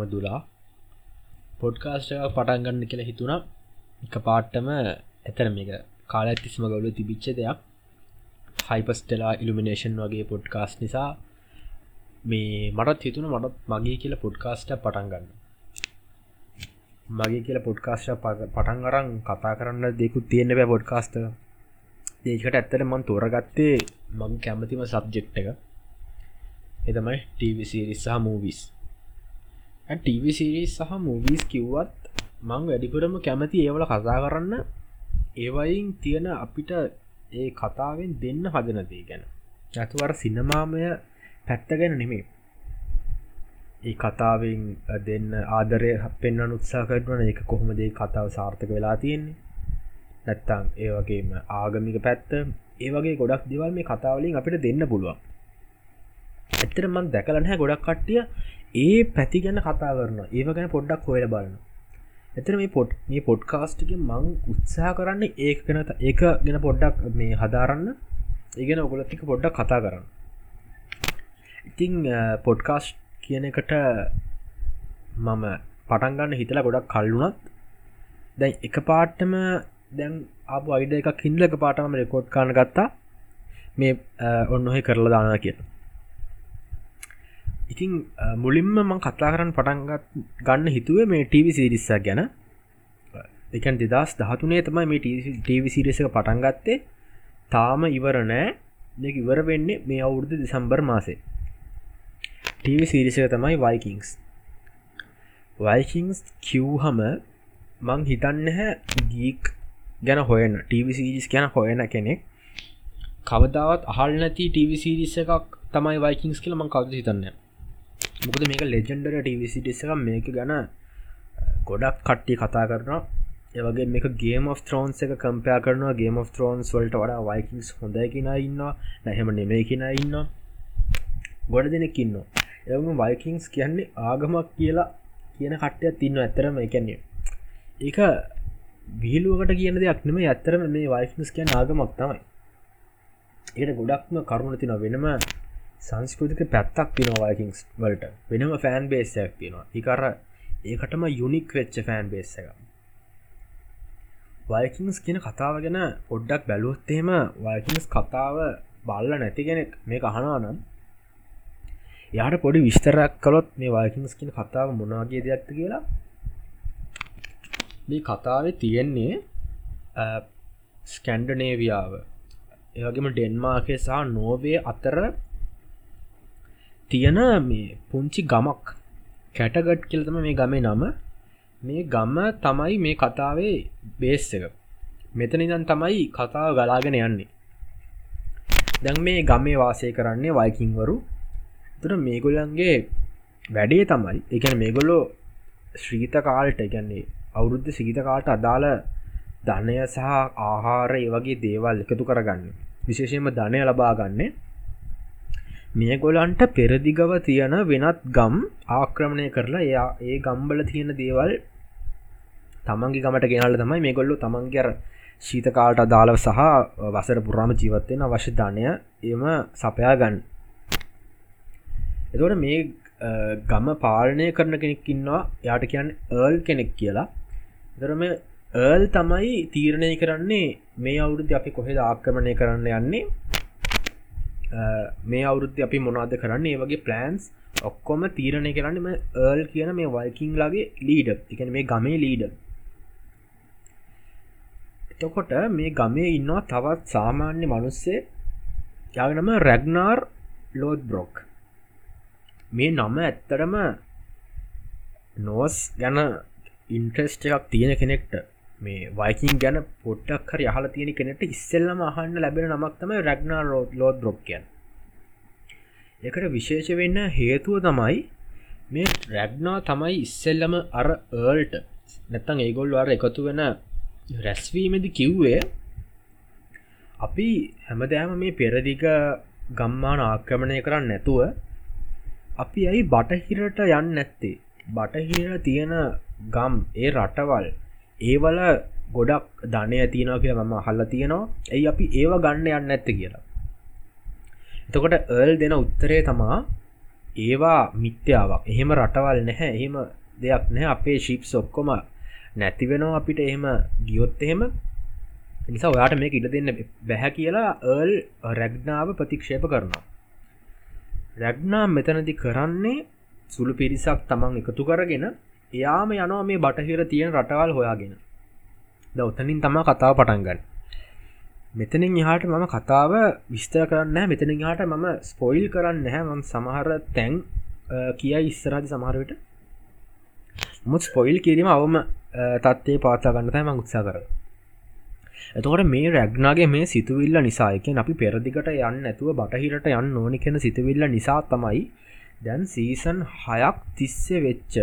මම දුලා. පොඩ්කාස්ට එකක් පටන් ගන්න කියලා හිතුණා. එක පාට්ටම ඇතර මේක කාල ඇතිස්ම ගවලු තිබිච්ච දෙයක්. හයිපස්ටලා ඉල්ිමිනේෂන් වගේ පොඩ්කාස් නිසා මේ මටත් හිතුන මටත් මගේ කියල පොඩ්කාස්ට පටන් ගන්න. මගේ කියල පොඩ්කාස්ට පටන් අරං කතා කරන්න දෙකුත් තියෙන්න්න බෑ පොඩ්කාස්ට දේකට ඇත්තට මන් තෝරගත්තේ මං කැමතිම සබ්ජෙක්් එක. එතමයි ටීවිසිරිස් සහ මූවිස් ටීවිසිරිස් සහ මූවිස් කිව්වත් මං වැඩිපුරම කැමති ඒවල කතා කරන්න. ඒවයින් තියෙන අපිට ඒ කතාවෙන් දෙන්න හදනදේ ගැන. ඇතුවර සිනමාමය පැත්ත ගැන නෙමේ ඒ කතාවෙන් දෙන්න ආදරය පෙන්න්න උත්සා කරන එක කොහොමදේ කතාව සාර්ථක වෙලා තියෙන්නේ? නැත්තම් ඒ වගේම ආගමික පැත්ත ඒවගේ ගොඩක් දෙවල් මේ කතාවලින් අපිට දෙන්න පුළුවන්. ඇත්තර මන් දැකලනහැ ගොඩක් කට්ටිය. ඒ පැති ගැන කතා කරන ඒව ගැන පොඩ්ඩක් හොයල බලන්න. එතර මේ පොට් මේ පොඩ්කාස්ට්ක මං උත්සාහ කරන්න ඒ ගැන ඒක ගැන පොඩ්ඩක් මේ හදාරන්න. ඒගෙන ඔගොලතික පොඩ්ඩක් කතා කරන්න. ඉතිං පොඩ්කාස්ට් කියන එකට මම පටන්ගන්න හිතලා ගොඩක් කල්ලුනත් දැන් එක පාට්ටම දැන් අප අයිඩ එකක් හින්දලක පාටම රෙකෝඩ් කාන ගත්තා. මේ ඔන්න ඔහෙ කරලා දානා කියලා. ඉතිං මුලින්ම මං කතා කරන්න පටන්ගත් ගන්න හිතුවේ මේ ටීවි සිරිස්සක් ගැන. එකන් දෙදස් දහතුනේ තමයි මේ ටීවි සිරිසක පටන්ගත්තේ තාම ඉවර නෑ. දෙක ඉවර වෙන්නේ මේ අවුරුදු දෙසම්බර් මාසේ. ටීවි සිරිසක තමයි වයිකින්ස් වයිකින්ස් කිව්හම මං හිතන්න හැ ගීක් ගැන හොයන ටීවි සිරිස් ගැන හොයන කෙනෙක්. කවදාවත් අහල් නැති ටීවි සිරිස එකක් තමයි වයිකින්ස් කියල මං කවද හිතන්න? මොකද මේක ලෙජෙන්ඩර ටවිසිටිස එක මේක ගැන ගොඩක් කට්ටි කතා කරනවා. ඒවගේ මේක ගේම of ත්‍රෝන්ස් එක කම්පයා කරනවා. ගේම of ත්‍රෝන්ස් වලට වඩා වයිකින්ස් හොඳයි කියෙන ඉන්නවා. නැහෙම නෙමේ කියෙන ඉන්න ගොඩ දෙනෙක් ඉන්න එම වයිකින්ස් කියන්නේ ආගමක් කියලා කියන කට්ටයක් තින්න ඇතරම එකන්නේ ඒක බිහිලුවකට කියන දෙයක් නෙම ඇත්තරම මේ වයිෆිස් කියන ආගමක් තමයි. ඒට ගොඩක්ම කරුණ තින වෙනම සංස්කෘතික පැත්තක් තිනවාකින්ස් වලට. වෙනම ෆෑන් බේසයක් තියෙනවා. එකර ඒකටම යුනික් වෙච්ච ෆෑන් බේස් එක වයිකින්ස් කියන කතාව ගැන පොඩ්ඩක් බැලුවොත්තේම වයිකින්ස් කතාව බල්ල නැති කෙනෙක් මේ අහනවා නම් යාට පොඩි විස්තරක් කළොත් මේ වයිකින්ස් කියන කතාව මොනාගේ දෙයක්ද කියලා. මේ කතාවේ තියෙන්නේ ස්කැන්ඩනේවියාව ඒවගේම ඩෙන්මාර්කය සහ නෝවේ අතර තියෙන මේ පුංචි ගමක්. කැටගට් කියලතම මේ ගමේ නම. මේ ගම්ම තමයි මේ කතාවේ බේස් එක. මෙතන ඉදන් තමයි කතාව ගලාගෙන යන්නේ. දැන් මේ ගමේ වාසය කරන්නේ වයිකින්වරු. තුර මේගොල්ලන්ගේ වැඩේ තමයි එකන මේගොල්ලෝ ශ්‍රීත කාල්ට ගැන්නේ අවුරුද්ධ සිගිත කාල්ට අදාළ ධනය සහ ආහාර ඒ වගේ දේවල් එකතු කරගන්න. විශේෂයම ධනය ලබා ගන්නේ මේ ගොලන්ට පෙරදිගව තියෙන වෙනත් ගම් ආක්‍රමණය කරලා එයා ඒ ගම්බල තියෙන දේවල් තමන්ගේ ගමට ගෙනල තමයි මේ ගොල්ලු තමන්ගර ශීතකාලට අදාළව සහ වසර පුරාම ජීවත්වෙන අවශ්‍ය ධනය එම සපයා ගන්න. එතවට මේ ගම පාලනය කරන කෙනෙක් ඉන්නවා. යාට කියන්න ඒල් කෙනෙක් කියලා. දරම ඒල් තමයි තීරණය කරන්නේ මේ අවුරුද්ධ අපි කොහෙද ආක්‍රමණය කරන්න යන්නේ? මේ අවුරුද්ධ අපි මොනාද කරන්න? ඒ වගේ ප්ලන්ස් ඔක්කොම තීරණය කරන්නම ඒල් කියන මේ වල්කින් ලගේ ලීඩ එකන මේ ගමේ ලීඩ එතකොට මේ ගමේ ඉන්නවා තවත් සාමාන්‍ය මනුස්සේ. යනම රැග්නාර් ලෝද් බ්‍රොක් මේ නම ඇත්තටම නෝස් ගැන ඉන්ට්‍රස්ට එකක් තියෙන කෙනෙක්ට. මේ වයිකින් ගැන පොට්ටක් හරි යහල තියෙන කෙනෙට ඉස්සෙල්ලම අහන්න ලැබෙන නමක්තම රැග්නා රෝත් ලෝත් බ්‍රොක්්කයන් එකට විශේෂ වෙන්න හේතුව තමයි මේ රැග්නා තමයි ඉස්සෙල්ලම අර ඒල්ට නැත්තං ඒගොල්ල අර එකතු වෙන රැස්වීමදි කිව්වේ අපි හැමදෑම මේ පෙරදිග ගම්මාන ආක්‍රමණය කරන්න නැතුව අපි ඇයි බටහිරට යන්න නැත්තේ? බටහිර තියෙන ගම් ඒ රටවල් ඒවල ගොඩක් ධනය තියනවා කියලා මම හල්ල තියෙනවා. ඇයි අපි ඒව ගන්න යන්න ඇත්ත කියලා? එතකොට ඒල් දෙන උත්තරේ තමා ඒවා මිත්‍යාවක්. එහෙම රටවල් නැහැ. එහෙම දෙයක් නෑ අපේ ශිප්ස් ඔක්කොම නැතිවෙනවා අපිට. එහෙම ගියොත් එහෙම. නිසා ඔයාට මේ ඉඩ දෙන්න බැහැ කියලා ඒල් රැග්නාව ප්‍රතික්ෂේප කරනවා. රැග්නා මෙතනදි කරන්නේ සුළු පිරිසක් තමන් එකතු කරගෙන එයාම යනවා මේ බටහිර තියෙන රටවල් හොයාගෙන. ද ඔතනින් තම කතාව පටන්ගන්න මෙතනින් එහාට මම කතාව විස්තර කරන්න මෙතන හාට මම ස්පොයිල් කරන්න හැ මම සමහර තැන් කියයි ඉස්සරහදි සමහරවිට මුත් ස්පොයිල් කිරීම අවම තත්වේ පාතා ගන්නතයි මං උත්සා කර එතකොට මේ රැග්නාගේ මේ සිතුවිල්ල නිසායකෙන් අපි පෙරදිකට යන්න ඇතුව බටහිරට යන්න ඕනි කෙන සිතුවිල්ල නිසා තමයි දැන් සීසන් හයක් තිස්සේ වෙච්ච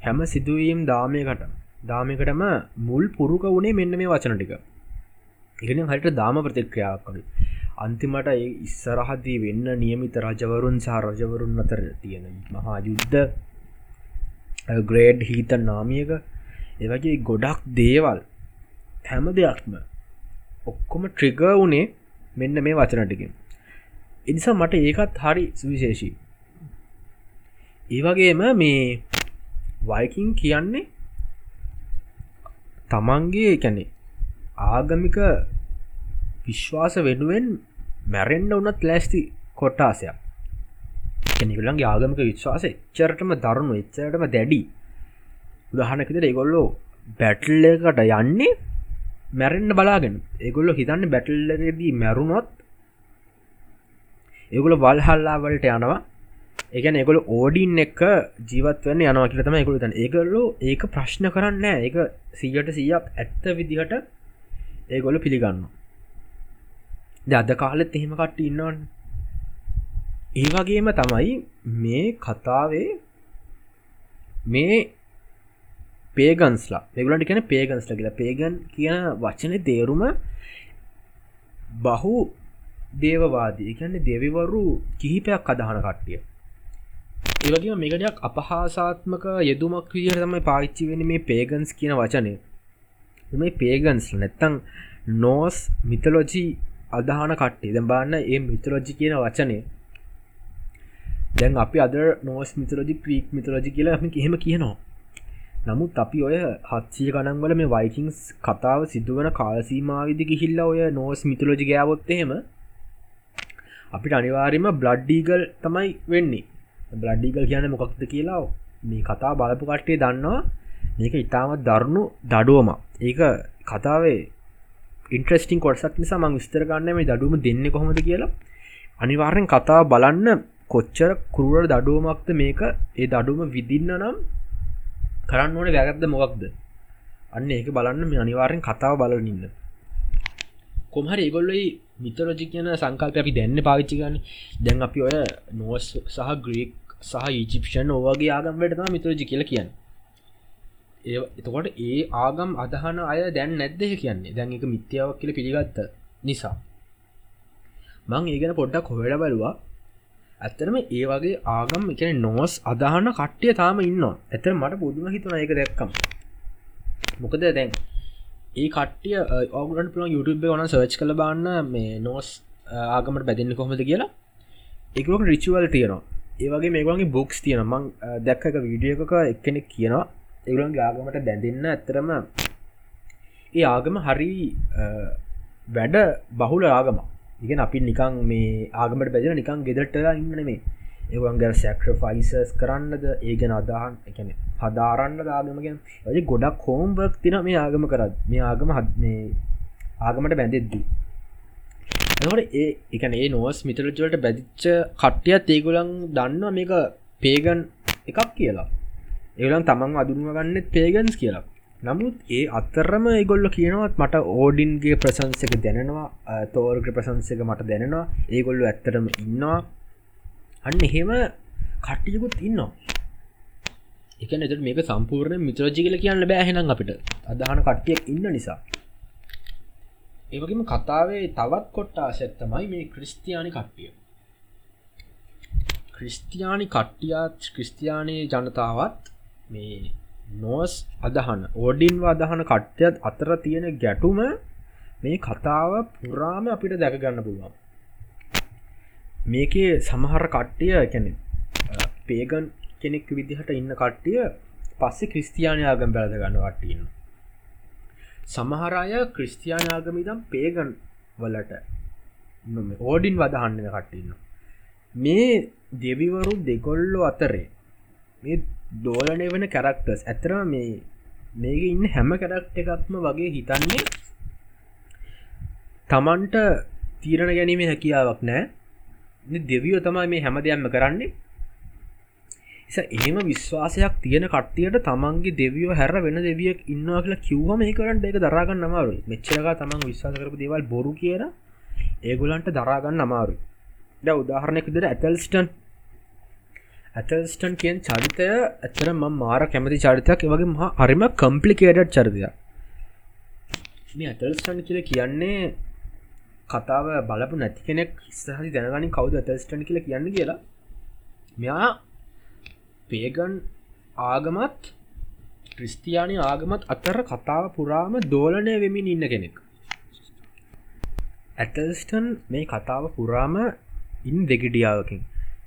හැම සිදුවීම් දාමයකට දාමයකටම මුල් පුරුක වුණේ මෙන්න මේ වචන ටික. ඉගෙන හට දාම ප්‍රතික්‍රියාවකගේ අන්තිමට ඒ ඉස්සරහදී වෙන්න නියමිත රජවරුන් සහ රජවරුන් අතර තියෙන මහා යුද්ධ ග්‍රේඩ් හීත නාමියක එවගේ ගොඩක් දේවල් හැම දෙයක්ම ඔක්කොම ට්‍රිග වනේ මෙන්න මේ වචනටිකින් එනිසා මට ඒකත් හරි සුවිශේෂී. ඒවගේම මේ වයිකින් කියන්නේ තමන්ගේ කැනෙ ආගමික විශ්වාස වෙනුවෙන් මැරෙන්ඩ වනත් ලෑස්ති කොට්ටාසයක් කෙනෙකුලන්ගේ ආගමික විශ්වාස එච්චරටම දරුණු එච්චරටම දැඩි. උදහනකෙද ඒගොල්ලෝ බැටල්ලකට යන්නේ මැරෙන්න්න බලාගෙන. ඒගොල්ලො හිතන්න බැටල්ලදී මැරුණොත් ඒගොල වල්හල්ලාවලට යනවා. ඒකන ඒගොල ඕඩින් එක ජීවත්වන්න යනවා කියලතම ඒකුල තන ඒගොල්ලෝ ඒක ප්‍රශ්න කරන්න ඒක සීයට සීයක් ඇත්ත විදිහට ඒගොල පිළිගන්න ද අද කාලෙත් එහෙම කට්ට ඉන්නවන්. ඒවගේම තමයි මේ කතාවේ මේ පේගන්ස්ලා එගලට කියන පේගන්ස්ල කියලා. පේගන් කියන වචන තේරුම බහු දේවවාදී. එකන්නේ දෙවිවරු කිහිපයක් අදහන කට්ටිය. ඒවගේ මේකටයක් අපහාසාත්මක යෙදුමක් විදිහට තමයි පාච්චි වෙන මේ පේගන්ස් කියන වචනය. මේ පේගන්ස් නැත්තං නෝස් මිතලෝජී අදහන කට්ටේ දැ බාන්න ඒ මිතලෝජි කියන වචනය. දැන් අපි අද නෝස් මිතලෝජි ක්‍රීක් මිතලෝජි කියලා හම එහෙම කියනවා. නමුත් අපි ඔය හත්සිය ගණන්වල මේ වයිකින්ස් කතාව සිදුවන කාලසීමාවිදි ගිහිල්ල ඔය නෝස් මිතලෝජි ගෑවොත් එහෙම අපිට අනිවාර්යම බ්ලඩ්ඩීගල් තමයි වෙන්නේ. බ්ලඩ්ඩිකල් කියන මොකක්ද කියලා? මේ කතා බලපු කට්ටේ දන්නවා. මේක ඉතාමත් දරුණු දඩුවම ඒක කතාවේ ඉන්ට්‍රස්ටිං කොටසක් නිසා මං විස්තර ගන්න මේ දඩුවම දෙන්න කොහොමද කියලා. අනිවාර්යෙන් කතා බලන්න කොච්චර කුරුවර දඩුවමක්ද මේක? ඒ දඩුවම විදින්න නම් කරන්න ඕන වැගත්ද මොකක්ද? අන්න ඒක බලන්න මේ අනිවාරෙන් කතාව බලනින්න කොමහරි ඒගොල්ලයි මිතරෝජි කියන සංකල්ප අපි දැන්න පාවිච්චි ගන්න දැන් අපි ඔය නෝස් සහ ග්‍රීක් සහ ඊජිප්ෂන් ඕවගේ ආගම්වට තම මිතරජි කියල කියන්න. ඒ එතකොට ඒ ආගම් අදහන අය දැන් නැද්දහ කියන්නේ? දැන් එක මිත්‍යාවක් කියල පිළිගත්ත නිසා. මං ඒගෙන පොඩ්ඩක් හොඩ බලවා. ඇත්තරම ඒ වගේ ආගම් එක නෝස් අදහන කට්ටිය තාම ඉන්න ඇතර මට පුදුම හිතුන එක දැක්කම්. මොකද දැන් ඒ කට්ටිය ඔගලට පුළ YouTube වන සර්ච් කළ බන්න මේ නෝස් ආගමට බැදින්න කොහොමද කියලා. එකක රිචුවල් තියෙනවා. ඒවගේ මේගලගේ බුක්ස් තියෙන මං දැක්ක වීඩිය එකක එක්කෙනෙක් කියනවා. ඒගලන්ගේ ආගමට බැඳන්න ඇත්තරම ඒ ආගම හරි වැඩ බහුල ආගම ඉගෙන අපි නිකං මේ ආගමට බැදින නිකං ගෙදටලා ඉන්න මේ ඒවන්ගේ සැක්‍රෆයිසස් කරන්නද ඒගෙන අදහන් එකන හදාරන්න ආගමගෙන් ඇ ගොඩක් කෝම්බක් තින මේ ආගම කරත් මේ ආගම හත් මේ ආගමට බැඳෙද්දී. එකට ඒ එකන ඒ නොවස් මිතරජලට බැදිච්ච කට්ටියත් ඒගොලන් දන්න මේක පේගන් එකක් කියලා. ඒලන් තමන් අදුරුම ගන්නෙත් පේගන්ස් කියලා. නමුත් ඒ අත්තරම ඒගොල්ල කියනවත් මට ඕඩින්ගේ ප්‍රසංසක දැනෙනවා තෝර්ග ප්‍රසංසක මට දැනෙනවා. ඒගොල්ලු ඇත්තරම ඉන්නවා. අන්න එහෙම කට්ටියකුත් ඉන්නවා. එක නැට මේක සම්පූර්ණ මිත්‍රෝජි කියල කියන්න බෑහෙනම් අපිට. අදහන කට්ටියක් ඉන්න නිසා. ඒවගේම කතාවේ තවත් කොට්ටා සැත්තමයි මේ ක්‍රිස්තියානි කට්ටිය. ක්‍රිස්තියානි කට්ටියාත් ක්‍රිස්තියානයේ ජනතාවත් මේ නෝස් අදහන ඕඩින්ව අදහන කට්ටයත් අතර තියෙන ගැටුම මේ කතාව පුරාම අපිට දැකගන්න පුළුවන්. මේකේ සමහර කට්ටිය කැන පේගන් කෙනෙක් විදිහට ඉන්න කට්ටිය පස්සේ ක්‍රිස්තියානයාගම් බැලද ගන්න වටන්න සමහරය ක්‍රිස්තියානාගමිදම් පේගන් වලට ඕඩින් වදහන්න කට්ටන්න මේ දෙවිවරු දෙගොල්ලෝ අතරේ මේ දෝලනය වෙන කැරක්ටර්ස් ඇතර මේ මේක ඉන්න හැම කැරක්ට එකක්ම වගේ හිතන්නේ තමන්ට තීරණ ගැනීම හැකියාවක් නෑ දෙවියෝ තමයි මේ හැම දෙයක්ම කරන්නේ. එහෙම විශ්වාසයක් තියෙන කට්ටියට තමන්ගේ දෙවියෝ හැර වෙන දෙවියක් ඉන්නවා කියලා කිව්ව මේ කරට එක දරාගන්න අමාරු මෙච්චරක තමන් විශ්වාස කරපු දේවල් බොරු කියන ඒගොලන්ට දරාගන්න අමාරු ද උදාහරණයක් විදිර ඇතල්ස්ටන්. ඇතල්ස්ටන් කියෙන් චරිතය ඇතර ම මාර කැමති චරිතයක්. වගේ මහා හරිම කම්පලිකේඩට් චරිතය මේ ඇතල්ස්ටන් කියල කියන්නේ කතාව බලපු නැති කෙනෙක් ස්හහි දැනගනින් කවුද ඇතල්ස්ටන් කියල කියන්න කියලා. මෙයා පේගන් ආගමත් ක්‍රිස්තියානි ආගමත් අතර කතාව පුරාම දෝලනය වෙමින් ඉන්න කෙනෙක්. ඇතල්ස්ටන් මේ කතාව පුරාම ඉන් දෙගිඩියාවකින්.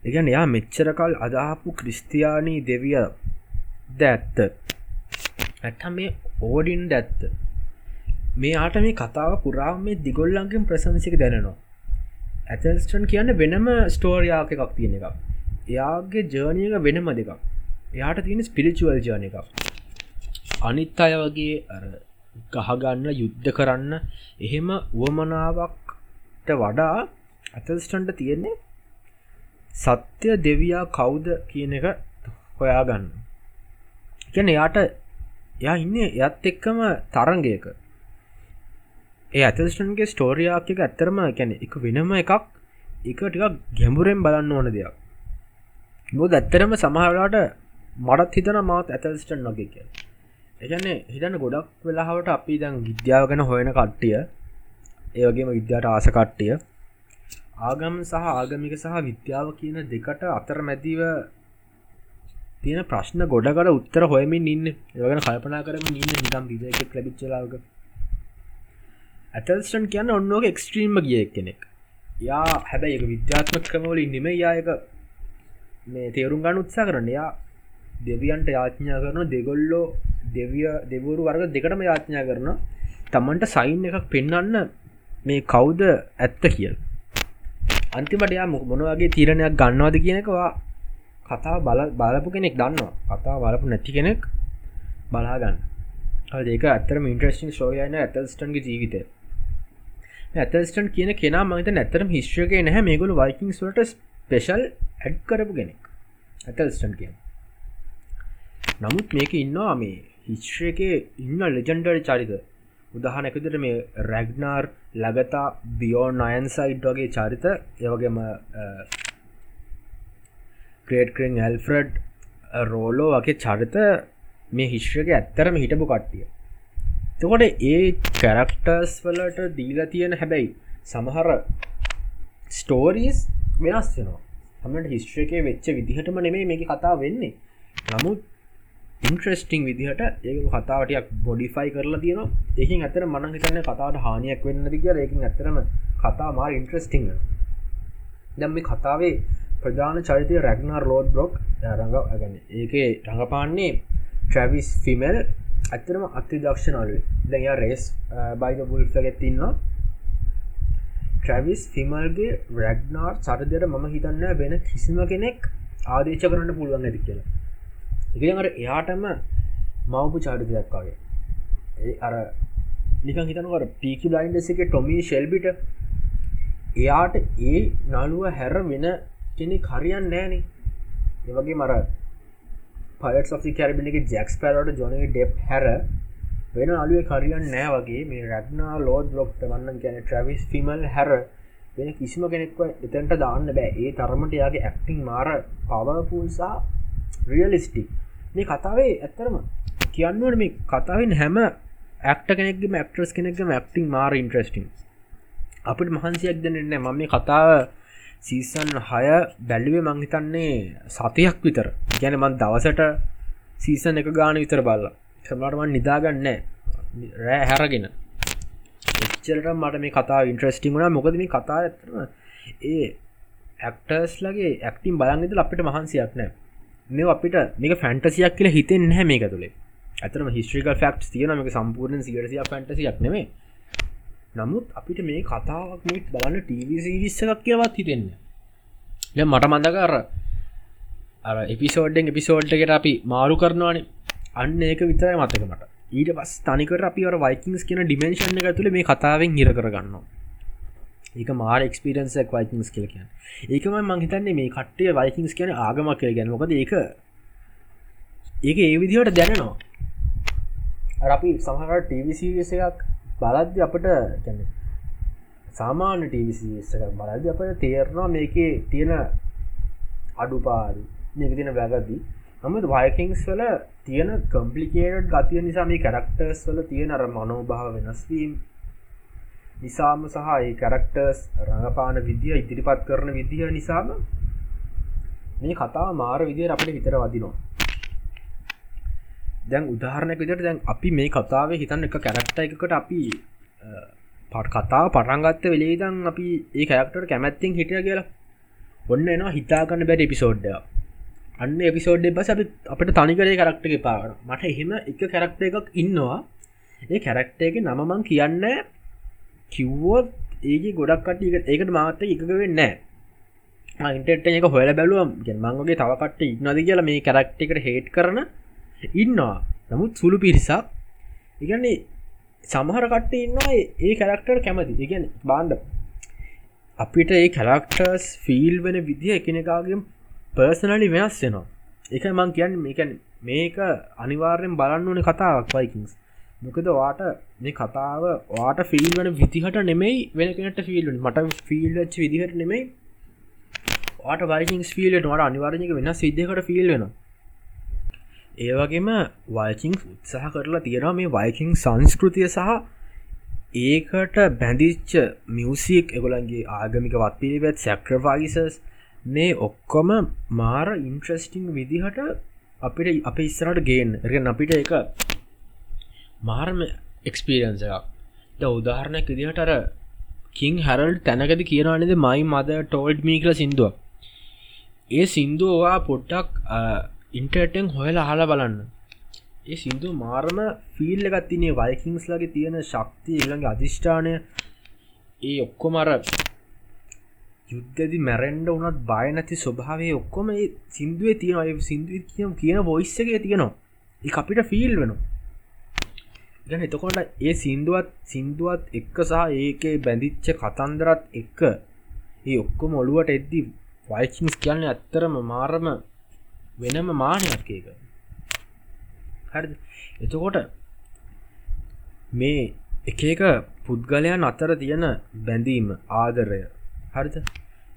එකන එයා මෙච්චරකල් අදහපු ක්‍රිස්තියානී දෙවිය දැත්ත. ඇට මේ ඕඩින් දැත්ත. මේ ආට මේ කතාව පුරාම මේ දිගොල්ලන්ගෙන් ප්‍රසංසික දැනනවා. ඇතල්ස්ටන් කියන්න වෙනම ස්ටෝරයාක එකක් තියෙන එකක්. එයාගේ ජර්නයක වෙනම දෙකක්. එයාට තියෙන ස්පිරිචුවල් ජාන එකක්. අනිත් අය වගේ ගහගන්න යුද්ධ කරන්න එහෙම වුවමනාවක්ට වඩා ඇතල්ස්ටන්ට තියෙන්නේ සත්‍ය දෙවයා කවුද කියන එක හොයාගන්න. ගැන එයාට යා ඉන්න යත් එක්කම තරංගයක ඒ ඇතස්ටන්ගේ ස්ටෝරියාක එක ඇත්තරම ගැන එක වෙනම එකක්. එක ටික ගැඹුරෙන් බලන්න ඕන දෙයක්. බො ඇත්තරම සමහරලාට මටත් හිතන මාත් ඇතල්ස්ටන් නොගේ කිය එගන්නේ හිතන්න ගොඩක් වෙලාහවට අපි දැන් විද්‍යාව ගැන හොයන කට්ටිය ඒවගේම විද්‍යාට ආස කට්ටිය ආගම් සහ ආගමික සහ විද්‍යාව කියන දෙකට අතර මැතිව තියෙන ප්‍රශ්න ගොඩකට උත්තර හොයමින් ඉන්න. යගෙන කල්පනා කරම ඉන්න නිකම් විදයකෙක් ලැබිච්චලාග ඇතල්ස්ටන් කියන්න ඔන්නෝක එක්ස්ට්‍රීම්ම ගිය කෙනෙක් යා හැබැයි එක විද්‍යාත්මක ක්‍රමවලින් නෙම යායක මේ තේරුම් ගන්න උත්සා කරන්න. යා දෙවියන්ට යාඥා කරන දෙගොල්ලෝ දෙවිය දෙවරු වර්ග දෙකටම යාඥා කරන තමන්ට සයින් එකක් පෙන්වන්න මේ කවුද ඇත්ත කියල්. අන්තිමට යා මොනවගේ තීරණයක් ගන්නවාද කියනකවා කතා බල බලපු කෙනෙක් දන්නවා. කතා බලපු නැති කෙනෙක් බලාගන්න ඒක ඇතරම ඉන්ට්‍රස්ටිං ශෝයන ඇතල්ස්ටන්ගේ ජීවිතය. ඇතල්ස්ටන් කියන කෙනා මත නැතරම හිස්්‍රගේ නැහැ. මේගුණු වයිකින් සට ස්පෙශල් ඇඩ් කරපු කෙනෙක්. ඇතල්ස්ටන් කිය නමුත් මේක ඉන්නවා මේ හිස්්‍ර එක ඉන්න ලෙජන්ඩර් චරිත. උදහනැකදට මේ රැග්නාර් ලගතා බියෝන් අයන්සයිඩ් වගේ චරිත. ඒවගේම ක්‍රේට්ක්‍රෙන් ඇල්ෆ්‍රඩ් රෝලෝ වගේ චරිත මේ හිශ්‍රක ඇත්තරම හිටපු කට්ටිය. තකොට ඒ කැරක්ටර්ස් වලට දීලා තියෙන හැබැයි සමහර ස්ටෝරීස් වෙනස් වෙනවා. හමට හිස්ට්‍රකේ වෙච්ච විදිහටම නෙමේ මේක කතා වෙන්නේ. නමුත් ඉන්ට්‍රස්ටිං විදිහට ඒ කතාවටයක් බොඩිෆයි කරලා තියෙන ඒකින් ඇතර මනන් හිතන්න කතාවට හානියක් වෙන්න දිග ඒකින් ඇතරම කතා මාර ඉන්ට්‍රස්ටිං දැම් මේ කතාවේ ප්‍රධාන චරිතය රැග්නාර් ලෝඩ් බ්ලොක් රඟ ඇගන්න ඒකේ රඟපාන්නේ ට්‍රවිස් ෆිමල් ඇතරම අති දක්ෂණලු දැය රේස් බයිද බුල්ෆගෙත්තින්නවා ට්‍රවිස් ෆිමල්ගේ රැග්නාර් සරදයට මම හිතන්න වෙන කිසිම කෙනෙක් ආදේශ කරන්න පුළුවන් ඇති කියලා. එකකට එයාටම මවපු චාරිතයක් වගේ. ඒ අර නිකන් හිතනකට පීකි බ්ලයින්ඩස එක ටොමී ශෙල්බිට එයාට ඒ නළුව හැර වෙන කෙනෙ කරියන් නෑනේ ඒවගේ මර පලට සි කැරබින එක ජැක්ස් පෑරට ජොන ඩෙප් හැර වෙන අලුව කරියන් නෑ වගේ මේ රැක්නා ලෝඩ් ලොක්ට වන්න ගැන ට්‍රවිස් ෆිමල් හැර වෙන කිසිම කෙනෙක්ව එතැන්ට දාන්න බෑ. ඒ තරමට යාගේ ඇක්ටිං මාර පවපූසා රියලිස්ටික් මේ කතාවේ ඇත්තරම කියන්නුවට මේ කතාවෙන් හැම ඇක්ට කෙනෙක්ගම ඇක්ට්‍රස් කෙනෙක්ගම ඇක්ටිං මාර ඉන්ට්‍රස්ටිං අපිට මහන්සියක් දෙන්නන්න මම මේ කතාව සීසන් හය බැල්ලිවේ මංහිතන්නේ සතියක් විතර. ගැන මන් දවසට සීසන් එක ගාන විතර බල්ල. සමටමන් නිදාගන්න රෑ හැරගෙන. එච්චලට මට මේ කතා ඉන්ට්‍රස්ටිං වුණ. මොකද මේ කතා ඇතරම ඒ ඇක්ටර්ස් ලගේ ඇක්ටිම් බලන්ගෙද අපිට මහන්සියක් නෑ මේ අපිට මේක ෆැන්ටසියක් කියල හිතෙන් හැ මේක තුළේ ඇතරම හිස්ට්‍රික ෆක්් තියන මේක සම්පූර්ණ සිරසිය ෆැන්ටසියක් නෙමේ නමුත් අපිට මේ කතාවක් මේත් බලන්න ටීවිසිරිස්ස එකක් කියවත් හිතෙන්න ය මට මඳකර අර එපිසෝඩ්ඩෙන් එපිසෝඩ්ට එකට අපි මාරු කරනවානේ. අන්න ඒක විතරයි මතක මට. ඊට පස් තනිකට අපි වයිකින්ස් කියන ඩිමේශන් එක තුළ මේ කතාවෙන් හිර කරගන්න ඒක මාර එක්ස්පිරන්සක් වයිකින්ස් කියල කියන්න. ඒකම මංහිතන්නේ මේ කට්ටේ වයිකින්ස් කියන ආගමක් කියල ගැන මොකද ඒක ඒක ඒ විදිහට දැනනවා. අපි සමහර ටීවිසිස එකක් බලද්‍ය අපට කැන සාමාන්‍ය ටීවිසිස එකක් බලද්‍ය අපට තේරවා මේකේ තියෙන අඩුපාඩු මේක තින වැගදී නමුත් වයකින්ස් වල තියෙන කම්පලිකේට් ගතිය නිසා මේ කැරක්ටර්ස් වල තියෙන අර මනෝභාව වෙනස්වීම් නිසාම සහ ඒ කැරක්ටර්ස් රඟපාන විදිහ ඉදිරිපත් කරන විදිහ නිසාම මේ කතා මාර විදියට අපට හිතර වදිනවා. දැන් උදාහරණයක් විදිට දැන් අපි මේ කතාවේ හිතන්න එක කැරක්ට එකකට අපි පට කතාව පටන්ගත්ත වෙලේදන් අපි ඒ කැරක්ටර් කැමැත්තිෙන් හිටිය කියලා ඔන්න එනවා හිතාගන්න බැට එපිසෝඩ්ඩයක් අන්න එපිසෝඩ් බස් අපි අපට තනිකරේ කරක්ටක පාන මට එහෙම එක කැරක්ට එකක් ඉන්නවා. ඒ කැරක්ට එක නමමං කියන්න කිව්වෝත් ඒක ගොඩක් කට ඒකට මාත එකක වෙන්න ඉන්ටට එක හොල බැලුවම් ගෙන් මංගගේ තවකට ඉන්නද කියලා මේ කැරක්ටිකට හේට් කරන ඉන්නවා. නමුත් සුළු පිරිසක්. ඉගන්නේ සමහර කට්ට ඉන්නවා ඒ කැරක්ටර් කැමති. ඉගැන බාන්ඩ අපිට ඒ කැරක්ටර්ස් ෆිල් වෙන විදිහ එකනකාගේ පර්සනලි වෙනස් වෙනවා. එක මං කියන්න මේකැන මේක අනිවාර්යෙන් බලන්න ඕන කතාවක් වයිකින්ස් මොකද වාට මේ කතාව වාට ෆිල් වන විදිහට නෙමෙයි වෙනකට ෆිල් මට ෆිල්ච්ච විදිහට නෙමෙයි වාට වයිකින් ෆිල්ට වට අනිවාර්යක වෙන සිද්ධකට ෆිල් වෙන ඒවගේම වයිකින් උත්සාහ කරලා තියෙනවා මේ වයිකින් සංස්කෘතිය සහ ඒකට බැඳිච්ච මියසික් එගොලන්ගේ ආගමික වත් පිළිවෙත් සැක්‍රෆයිසස් මේ ඔක්කොම මාර ඉන්ට්‍රස්ටිං විදිහට අපිට අප ඉස්සරට ගේන් රගෙන අපිට එක මාර්ම එක්ස්පිරන්ස එකක්. ද උදාහරණයක් විදිහට අර කින් හැරල් තැනකද කියනනද මයි මද ටෝල්ඩ් මීකල සිින්දුව. ඒ සින්දුවවා පොට්ටක් ඉන්ටර්ටෙන් හොයල අහලා බලන්න. ඒ සිින්දු මාර්ම ෆිල් එකත්තිනේ වයිකින්ස් ලගේ තියෙන ශක්තිය එළඟ අධිෂ්ඨානය. ඒ ඔක්කොමර යුද්ධදි මැරෙන්ඩ වනත් බය නැති ස්වභාවය ඔක්කොම සිින්දුවේ තියෙන සිින්දුව කියම් කියන බොයිස්සගේ තියෙනවා. ඒ අපිට ෆිල් වෙන ගැන එතකොට ඒ සිින්දුවත් සිින්දුවත් එක්ක සහ ඒකේ බැඳිච්ච කතන්දරත් එක්ක ඒ ඔක්කොම ඔළුවට එද්දි වයිචින්ස් කියන්න ඇත්තරම මාරම වෙනම මානයක් ඒක. හරි එතකොට මේ එක එක පුද්ගලයන් අතර තියෙන බැඳීම ආදරය. හරිත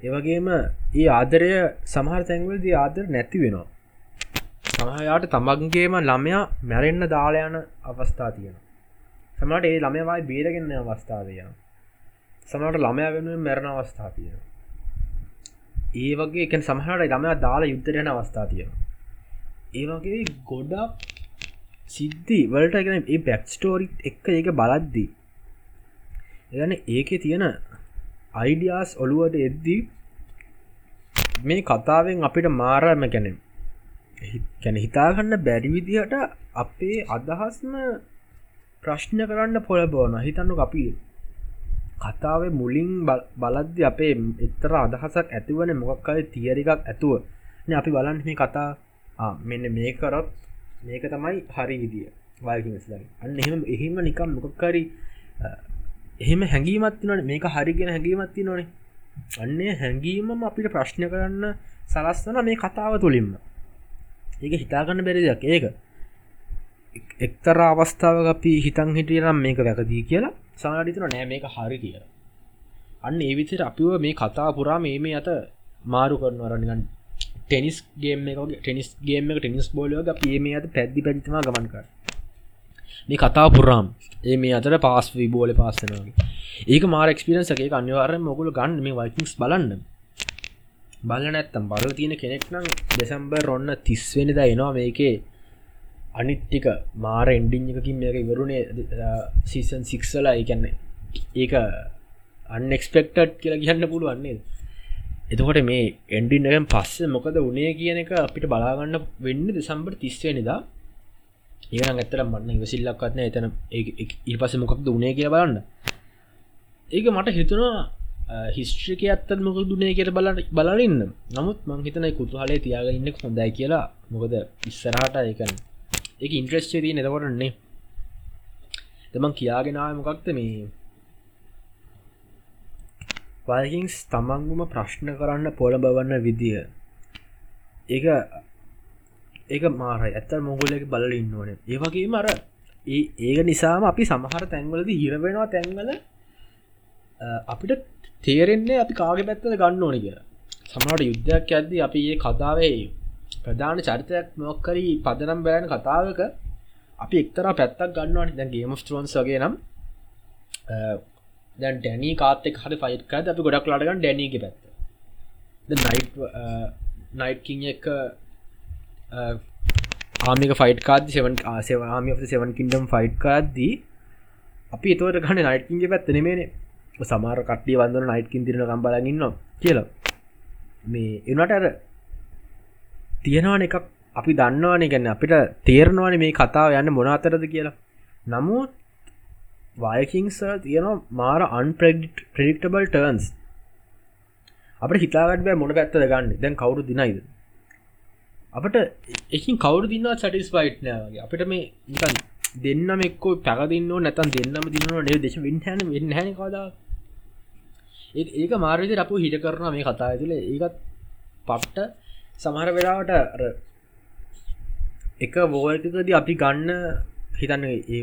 ඒවගේම ඒ ආදරය සමහර තැන්වලදී ආදර නැති වෙනවා. සමහයාට තමන්ගේම ළමයා මැරෙන්න්න දාලයන අවස්ථා තියෙන සමට ඒ ළමයවායි බේරගන්න අවස්ථාවය සමට ළමයා වෙනුවෙන් මැරණ අවස්ථා තියෙන ඒ වගේ එක සමහට ළමයා දාලා යුද්ධරයන අවස්ථා තියෙන ඒ වගේ ගොඩක් සිද්ධි වලට ගෙන ඒ බැක් ස්ටෝරික් එක්ක ඒක බලද්දී. එගන ඒක තියෙන අයිඩියස් ඔළුවට එද්දී මේ කතාවෙන් අපිට මාරම ගැන ගැන හිතාගන්න බැරි විදිහට අපේ අදහස්ම ප්‍රශ්න කරන්න පොළ බෝන හිතන්නු අපි කතාවේ මුලින් බලද්දි අපේ එත්තර අදහසක් ඇතිවන මොකක්කයි තියරිකක් ඇතුව. අපි බලන්න මේ කතා මෙන්න මේ කරොත් මේක තමයි හරි විදිිය. වල්කිස්ලයි අන්න එහෙම එහෙම නිකම් මොකක්කරි එහෙම හැඟීමත් නොන මේක හරිගෙන හැඟීමත්ති නොනේ අන්නේ හැඟීමම අපිට ප්‍රශ්න කරන්න සලස්වන මේ කතාව තුළින්ම. ඒක හිතාගන්න බැරිදයක් ඒක එක්තර අවස්ථාව අපි හිතන් හිටියනම් මේක වැකදී කියලා සාටිතන නෑ මේක හරි කියලා. අන්න ඒ විතර අපිව මේ කතා පුරා මේ මේ අත මාරු කරනවරනිගන් tennis game tennis game tennis බෝලෝග පිය මේ අත පැද්දි පැදිතම ගමන් කර මේ කතා පුරාම් ඒ මේ අතර පාස් විබෝල පාස්සනගේ ඒක මාර එක්ස්පිරන්ස එක අනිවාර මොකුල ගන්න. මේ වයිකිස් බලන්න. බල නැත්තම් බල තියෙන කෙනෙක් නම් දෙසම්බර් ඔන්න තිස්වෙනිද එනවා මේකේ. අනිත්ටික මාර එන්ඩිං එකකින් මේක ඉවරුණේ සීසන් සික්සලා ඒකන්නේ ඒක අන්නෙක්ස්පෙක්ටඩ් කියලා කියන්න පුළුවන්නේ එතකොට මේ එන්ඩින්නගෙන් පස්ස මොකද උනේ කියන එක අපිට බලාගන්න වෙන්න දෙසම්බර් තිස්වනිදා ඒන ඇත්තර මන්න ඉවසිල්ලක්වත්න එතන ඉ පස මොකක්ද උනේ කිය බලන්න. ඒක මට හිතුනවා හිස්ට්‍රික ඇත්තත් මොක දුනේ කියට බල බලන්න නමුත් මං හිතනයි කුතුහලේ තියාග ඉන්න හොඳයි කියලා. මොකද ඉස්සරහට එකන එක ඉන්ට්‍රස්්චේදී නතකොටන්නේ තමන් කියාගෙනාව මොකක්ද මේ? වයිහිංස් තමන්ගුම ප්‍රශ්න කරන්න පොළඹවන්න විදිහ ඒ ඒක මාරයි. ඇත්ත මොගුලක බල ඉන්න ඕන. ඒවගේ මර ඒ ඒක නිසාම අපි සමහර තැන්වලද හිරවෙනවා තැන්වල අපිට තේරෙන්නේ අපි කාග පැත්තද ගන්න ඕනි කිය සමහට යුද්ධයක් ඇද්ද අපි ඒ කතාවේ ප්‍රධාන චරිතයක් මොක්කරී පදනම් බෑන කතාවක අපි එක්තර පැත්තක් ගන්නවානි දැන් ගේම ස්ටරෝන්ස් වගේ නම් දැන් ඩැනී කාතෙක් හට ෆයිට් කාද අපි ගොඩක් ලාටගන් ඩැනීගේ පැත්ත. නයිට් නයිට්කින් එක ආමික ෆයිට් කාද සෙවන් ආසව ආමි සෙවන් කින්ඩම් ෆයිට් කාද්දී අපි එතවට ගන්න නයිට්කින්ගේ පැත්ත නෙමේනේ සමාර කට්ටිය වන්දන නයිට්කින් තිරන කම්බලගන්න කියලා. මේ එනට අර තියෙනවාන එකක් අපි දන්නවාන ගැන්න අපිට තේරනවාන මේ කතාව යන්න මොනාතරද කියලා. නමුත් වයකින්ස තියෙනවා මාර අන්ප්‍රඩික්ටබල් ටර්න්ස් අපට හිතාගට බෑ මොන පැත්තද ගන්න. දැන් කවුරු දිනයිද? අපට එකින් කවුරු දින්නවා සටිස් පයිට් නෑගේ අපිට මේ නිකන් දෙන්නම එක්කෝ පැකදින්න නැතන් දෙන්නම දිනවා නේ දේශ වෙන්හන වෙන්නහන කදා ඒක මාර්විද අප හිට කරන මේ කතා තුළ ඒකත් පට්ට සමහර වෙලාවට එක වෝල්කද අපි ගන්න හිතන්න ඒ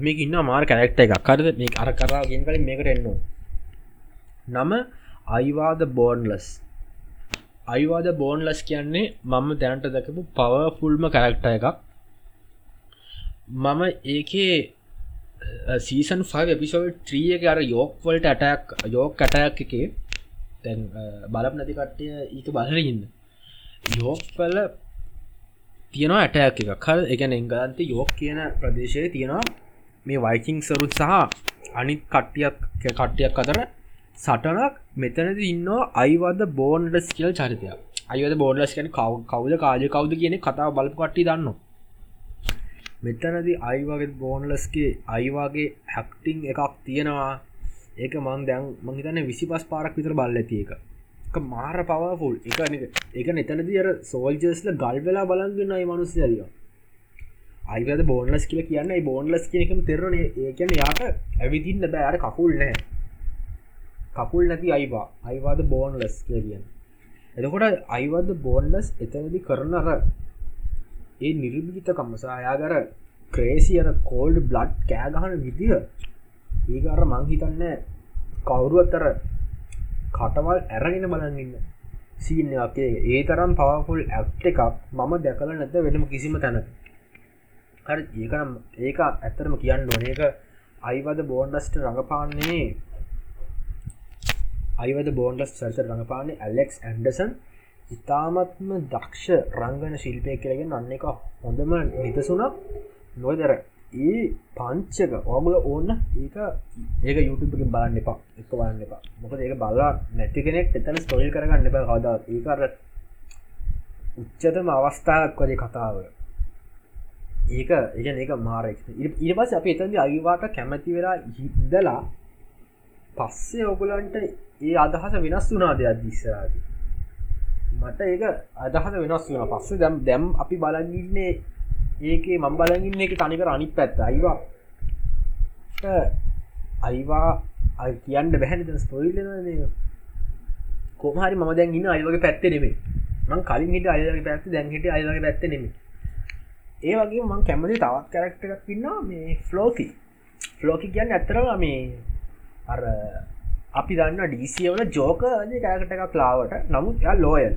මේක ඉන්න මාර් කැරෙක්ට එකක්. කරද මේ අර කරා ගෙන් කලින් මේකට එන්නවා නම අයිවාද බෝන්ලස්. අයිවාද බෝන්ලස් කියන්නේ මම දැනට දකපු පවෆුල්ම කැරක්ට එකක්. මම ඒකේ සීසන් 5 එපිසෝඩ් ත්‍රිය එක අර යෝක්වලට ඇටක් යෝක් කටයක් එකේ තැන් බලප නැති කට්ටය ඒක බලරඉන්න යෝක්වල තියෙනවා ඇටයක් එක කල් එකන එංගලන්ත යෝක් කියන ප්‍රදේශය තියෙනවා මේ වයිකින් සරුත් සහ අනිත් කට්ටියක් කට්ටියක් අතර සටනක් මෙතනද ඉන්න අයිවද බෝන්ඩස් කියල් චරිතයක්. අයද බෝඩලස් කියන කව කවුද කාජ කවුද කියන කතාව බලපු කට්ටි දන්නවා මෙතනද අයිවගේ බෝන්ලස්ගේ අයිවාගේ හැක්ටිං එකක් තියෙනවා. ඒක මං දැන් මහිතන්න විසි පස් පාරක් විතර බල්ල ඇති එක මාර පවෆුල් එක එක නතනද අර සෝල්ජස්ල ගල් වෙලා බලන්ගන්න අයි මනුස්ස දිය අයිවද බෝන්ලස් කියල කියන්න? බෝන්ලස් කියනකම තෙරන ඒකන යාට ඇවිදින්න බෑර කකුල් නෑ කකුල් නැති අයිවා අයිවාද බෝන්ලස් කිය කියන්න. එතකොට අයිවද බෝන්ලස් එතනදි කරන අර ඒ නිර්මිත කම්මසායාගර ක්‍රේසියන කෝල්ඩ් බ්ලඩ් කෑගහන විදිහ. ඒකර මංහිතන්න කවුරුවත්තර කටවල් ඇරගෙන බලන්නන්න සීනගේ ඒ තරම් පවෆුල් ඇක්් එකක් මම දැකල නැත වෙනම කිසිම තැන හරි ඒකනම් ඒක ඇත්තරම කියන්න ඕන. ඒක අයිවද බෝන්ඩස්ට රඟපාන්නේ අයිවද බෝන්ඩස් සර්ත රඟපාන්නේ ඇලෙක්ස් ඇන්ඩසන් ඉතාමත්ම දක්ෂ රංගන ශිල්පය කරගෙන අන්න එක හොඳම නිතසුනක් නොදර ඒ පංචක ඔගුල ඕන්න ඒක ඒක යුටපින් බලන්න එපා. එක බලන්න එපා. මොක ඒක බල්ලා නැති කෙනෙක් එතන ස්ටොල් කරගන්න එප හදා ඒකර උච්චතම අවස්ථාවක් වගේ කතාව. ඒක ඒ ඒක මාරක්. ඉට පස් අප එතන්දි අයිවාට කැමැති වෙලා හිදලා පස්සේ ඔගුලන්ට ඒ අදහස වෙනස් වුනා දෙයක් දිස්සරාදී මට ඒක අදහස වෙනස් වෙන පස්ස දැම් දැම් අපි බලගන්නේ ඒකේ මම් බලගන්න එක තනිකර අනිත් පැත්ත. අයිවා. අයිවා කියන්න බැහැන ස්පොයිල් කොමහරි ම දැන් ඉන්න අයවගේ පැත්ත නෙමේ මං කලින් හිට අයගේ පැත්ත දැන්හිට අයගේ පැත්ත නෙමේ ඒ වගේ මං කැමති තවත් කැරක්ට එකක් පින්නා මේ ෆ්ලෝකි ෆ්ලෝකි කියන්න ඇත්තරම මේ අර අපි දන්න ඩීසිය වල ජෝක කෑකට එකක් ලාවට නමුත් යා ලෝයල්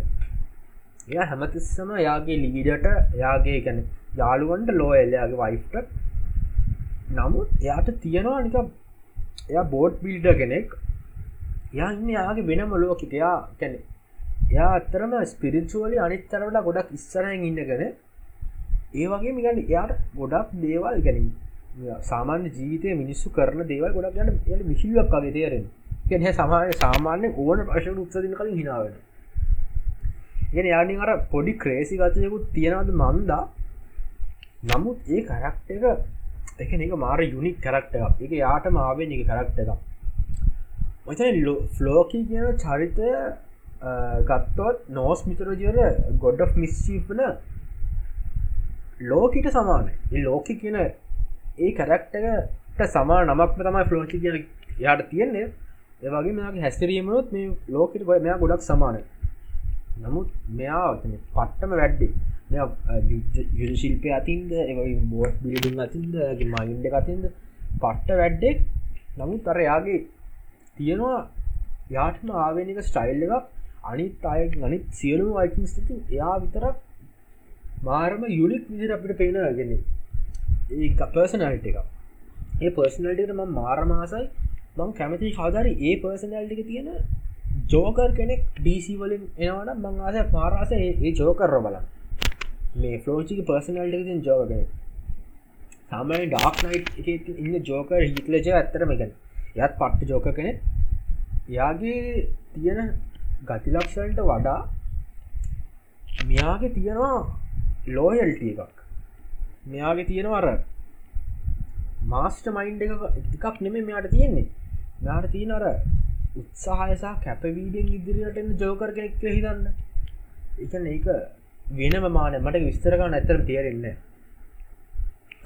එය හැමතිස්සම යාගේ ලිවිඩට යාගේ ගැන යාළුවන්ට ලෝයල්යාගේ වයිෆ්ට නමුත් එයාට තියෙනවා නික එයා බෝඩ් බිල්ඩ කෙනෙක්. යා ඉන්න යාගේ වෙනම ලෝකිට. යා කැනෙ එයා අත්තරම ස්පිරිචුවලි අනිත්තරට ගොඩක් ඉස්සරහෙන් ඉන්නගෙන ඒ වගේ මිගන්න එයාට ගොඩක් දේවල් ගැනින් සාමාන්‍ය ජීවිතය මිනිස්සු කරන දේවල් ගොඩක් ගන්න යට මිසිල්ලක් වගේ තේරෙන ගැහ සමාය සාමාන්‍ය ඕන ප්‍රශන උත්සදින කලින් හිනාවෙන ගෙන යානි අර පොඩි ක්‍රේසි ගතයකුත් තියෙනවද මන්දා? නමුත් ඒ කරක්ට එක එක එක මාර යුනික් කරක්ට එකක්. එක යාට මාවෙන් එක කරක්ට එකක්. මත ෆ්ලෝකී කියන චරිතය ගත්තොත් නෝස් මිතරජර ගොඩ් මිස්චීපන ලෝකට සමාන ලෝක කියන ඒ කරක්ටකට සමා නමක් තමයි ෆලෝචි කියන යාට තියෙන්නේ. ඒවගේ මෙයාගේ හැස්තරීමනොත් මේ ලෝකට ගොය මෙයා ගොඩක් සමාන නමුත් මෙයා පට්ටම වැඩ්ඩේ. යුද ශිල්පය අතින්ද ඒ බෝට් බිලිඩුම් අතින්ද මයින්ඩ අතින්ද පට්ට වැඩ්ඩෙක් නමුත් අර යාගේ තියෙනවා යාටම ආවෙනික ස්ටයිල් එකක්. අනිත් අය අනිත් සියලුම වයිකින් ස්ති එයා විතරක් මාරම යුනික් විදිර අපිට පේන ගෙන ඒ පර්සනල්ට එක ඒ පර්සනල්ට ම මාරමාසයි මං කැමති හාදරි ඒ පර්සනල්ටික තියෙන ජෝකර් කෙනෙක් ඩීසි වලින් එනවන මං ආස පාරාස ඒ ජෝකර්ර බල මේ ෆලෝචික පර්සනල්ට ජෝග සාමයි ඩක් නයි් ඉන්න ජෝකර් හිටලජ ඇත්තරම ගැන යත් පට්ට ජෝක කෙනෙ යාගේ තියෙන ගතිලක්ෂන්ට වඩා මෙයාගේ තියෙනවා ලෝයල්ට එකක්. මෙයාගේ තියෙනවර මාස්ට මයින්් එකක් නෙම මෙයාට තියෙන්නේ. නාට තියෙන අර උත්සාහයසා කැපවීඩෙන් ඉදිරියට එන්න ජෝකර කෙනෙක් හිතන්න. එකන ඒක වෙනම මාන මට විස්තරගන්න ඇතරම් තේරෙන්න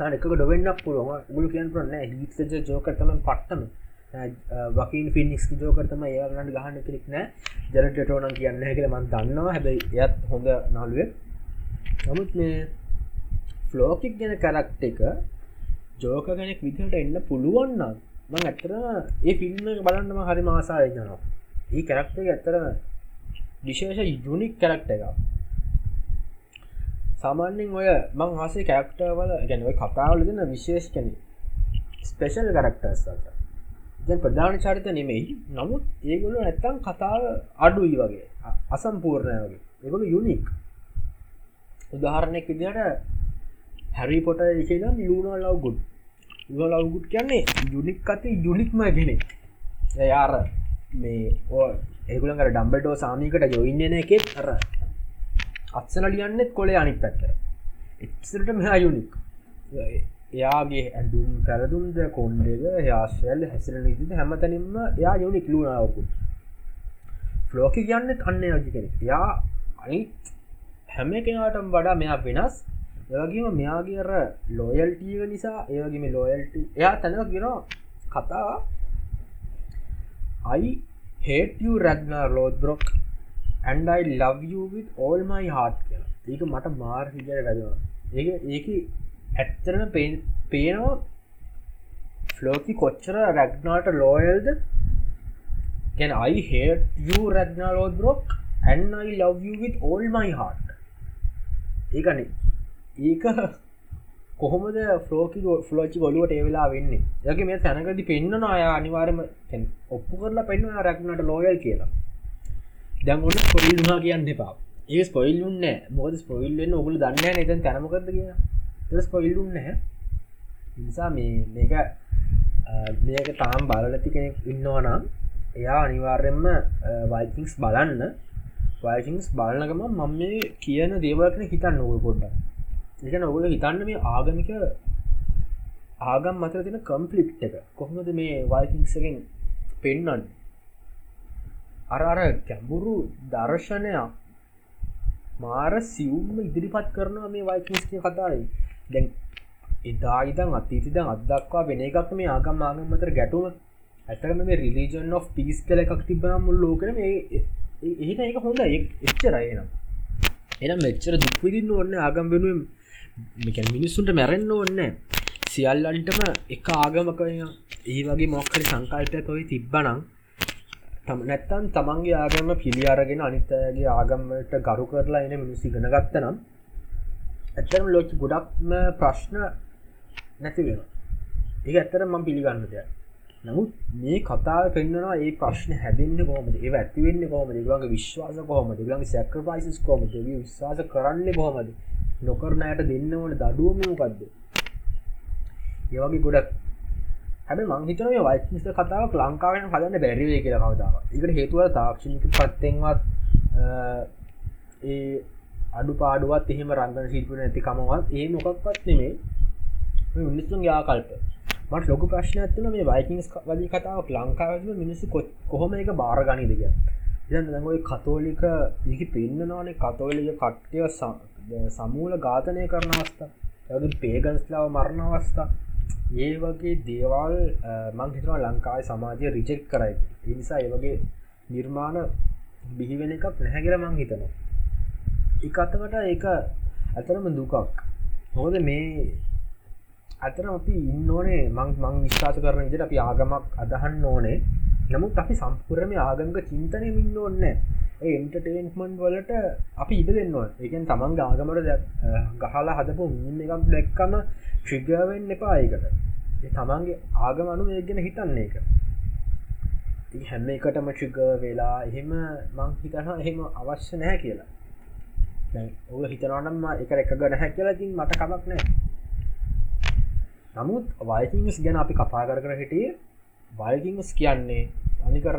එක ඩොවෙන්න්නක් පුළුවන්. ගුල කියන් පරන්න හිත ජෝකරතම පට්ටම. වකින් ෆිනික්ස් ජෝකරතම ඒගන්නට ගහන්න කෙනෙක් නෑ. ජනටටෝනම් කියන්න හැකල මන් දන්නවා. හැබයි එයත් හොඳ නළුව නමුත් මේ ෆලෝකික් ගැන කරක්ට එක ජෝක කෙනෙක් විදිහට එන්න පුළුවන්න මං ඇත්තර ඒ ෆිල්ම් බලන්නම හරි මාසාය යනවා ඒ කරක්ට ඇත්තර විශේෂ යුනික් කරක්ට එක සාමාන්‍යෙන් ඔය මං හසේ කැක්ටවල ගැනව කතාවල දෙන්න විශේෂ කැන ස්පේෂල් කරක්ටර්ස්ට දැන් ප්‍රධාන චරිත නෙමෙයි නමුත් ඒගොලු නැත්තම් කතාව අඩුයි වගේ අසම්පූර්ණය වගේ. එගොලු යුනික් උදාහරණයක් විදිහට හැරි පොට කියලා ලූන ලව්ගුඩ් ලව්ගුඩ් කියන්නේ යුනික් අති යුනික්ම කෙනෙක්. එයාර මේ ඕ ඒගුලන්කට ඩම්බටෝ සාමීකට යොයින්නන එකෙත් අර අත්සන ලියන්නෙත් කොලේ අනිත් පැත්ත. එච්සට මෙහා යුනික්. එයාගේ ඇඩුම් කරදුම්ද කොන්්ඩෙද යාශයල් හැසිරන ඉතිද හැමතනින්ම එයා යුනික් ලුණාවකු ෆලෝක කියන්නෙත් අන්න යජි කෙන යා අනිත් හැම කෙනාටම් වඩා මෙයා වෙනස්. ඒවගේම මෙයාගේර ලෝයල්ටිය නිසා ඒවගේම ලෝයල්ට එයා තැනක ගෙන කතා I hate you Ragnar Lothbrok and I love with all my heart කියලා. ඒක මට මාර් හිජර වැදවා ඒ ඒක ඇත්තරම පේනවා ෆලෝකි කොච්චර රැග්නාට ලෝයල්ද ගැන I hate you Ragnar Lothbrok and I love you with all my heart. ඒකන ඒක කොහොමද ෆලෝකි ෆලෝචි ගොලුවට ඒවෙලා වෙන්න? යක මේ තැනකති පෙන්න්න අය අනිවාරම ඔප්පු කරලා පෙන්න්න රැක්නට ලෝයල් කියලා. දැන් ඔන්න ස්පොයිල්වා කියන්න එපා. ඒ ස්පොයිල්ලුන්න මොද ස්පොයිල්ලන්න ඔගුල දන්න නතන් තැනමකද කියලා. ස්පොයිල්ලුම් නැහැ. නිසා මේ මේක මේක තාම් බලලති කෙනෙක් ඉන්නවා නම් එයා අනිවාර්යෙන්ම වයිකිංස් බලන්න. වයිකිංස් බලනගම මම මේ කියන දේවල්කන හිතන්න ඔගල් පොඩ්ඩ එක ඔගල හිතන්න මේ ආගමික ආගම් මතර තින කම්පලික්් එක. කොහොමද මේ වයිකිංසකෙන් පෙන්නන්න අර අර කැඹුරු දර්ශනයක් මාර සිවුම්ම ඉදිරිපත් කරනවා මේ වයිකිස්ක කතායි දැන් එදා ඉදන් අතීතිද අදක්වා වෙන එකක් මේ ආගම් ආගම්මතර ගැටුම. ඇතකම මේ රිලිජන් of පිස් කල එකක් තිබන මුල් ලෝකන මේ එහිට ඒක හොඳ එච්චරයනම් එනම් මෙච්චර දුක්විදින්න ඔන්න ආගම් වෙනුවම් මිනිස්සුන්ට මැරෙන්න්න ඔන්න සියල්ලන්ටම එක ආගමක ඒ වගේ මොක්කරි සංකල්පය කොයි තිබ්බනං තම නැත්තන් තමන්ගේ ආගම පිළි අරගෙන අනිතගේ ආගම්මට ගරු කරලා එන මිනිසි ගෙන ගත්ත නම් ඇත්තරම ලෝච ගොඩක්ම ප්‍රශ්න නැති වෙන ඒ ඇත්තර මං පිළිගන්න දෙයක්. නමුත් මේ කතාව පෙන්න්නවා ඒ ප්‍රශ්න හැදන්න කොමද ඒ ඇතිවෙන්න කොමද ගලගේ විශ්වාස කොහමද? ගලගේ සැක්‍රපයිසිස් කොමද විශ්වාස කරන්න කොහොමද? නොකරනයට දෙන්න ඕන දඩුවමකක්ද ඒවගේ ගොඩක්. හැබ මංහිතන වයිස්ත කතාව ලංකාවෙන් හදන්න බැරිවේ කියලා කවදාව එකට හේතුව තාක්ෂණික පත්තෙන්වත් ඒ අඩු පාඩුවත් එහෙම රංගන ශිල්පන ඇති කමවත් ඒ මොකක්වත් නෙමේ මිනිස්සුන් යාකල්ප මට ලොක ප්‍රශ්න ඇත්තුන මේ වයිකින්ස් වලි කතාවක් ලංකාව මිනිස්සු කොහොම එක බාර ගනිදක ඉොයි කතෝලික ඉහි පෙන්න්නනවානේ කතෝලික කට්ටය සමූල ඝාතනය කරන අවස්ථා ඇ පේගන්ස්ලාව මරණ අවස්ථා ඒ වගේ දේවල් මංහිතවා ලංකායි සමාජය රිචෙක් කරයි. එනිසා ඒ වගේ නිර්මාණ බිහිවෙන එකක් නැහැකිර මං හිතනවා. එකත්තකට ඒක ඇතරම දුකක්. හෝද මේ අතර අපි ඉන්න ඕනේ මං මං විශ්වාස කරන විදිට අපි ආගමක් අදහන්න ඕනේ. නමුත් අපි සම්පුරම ආගමක චින්තනය ඉන්න ඕන්න එන්ටර්ටේන්මන්් වලට අපි ඉඩ දෙන්නවා ඒකෙන් තමන් ආගමට ගහලා හදපු මින් එකක් දැක්කම ට්‍රිගවෙන් එපා ඒකට. තමන්ගේ ආගම අනු ඒගෙන හිතන්නේ එක හැම එකටම ට්‍රිග වෙලා එහෙම මං හිතන එහෙම අවශ්‍ය නැහැ කියලා. ඔ හිතනවනම් එක එක ගනහැ කියලා තින් මට කමක් නෑ නමුත් වයිකිංස් ගැන අපි කතා කර කර හිටිය වයිකිංස් කියන්නේ අනිකර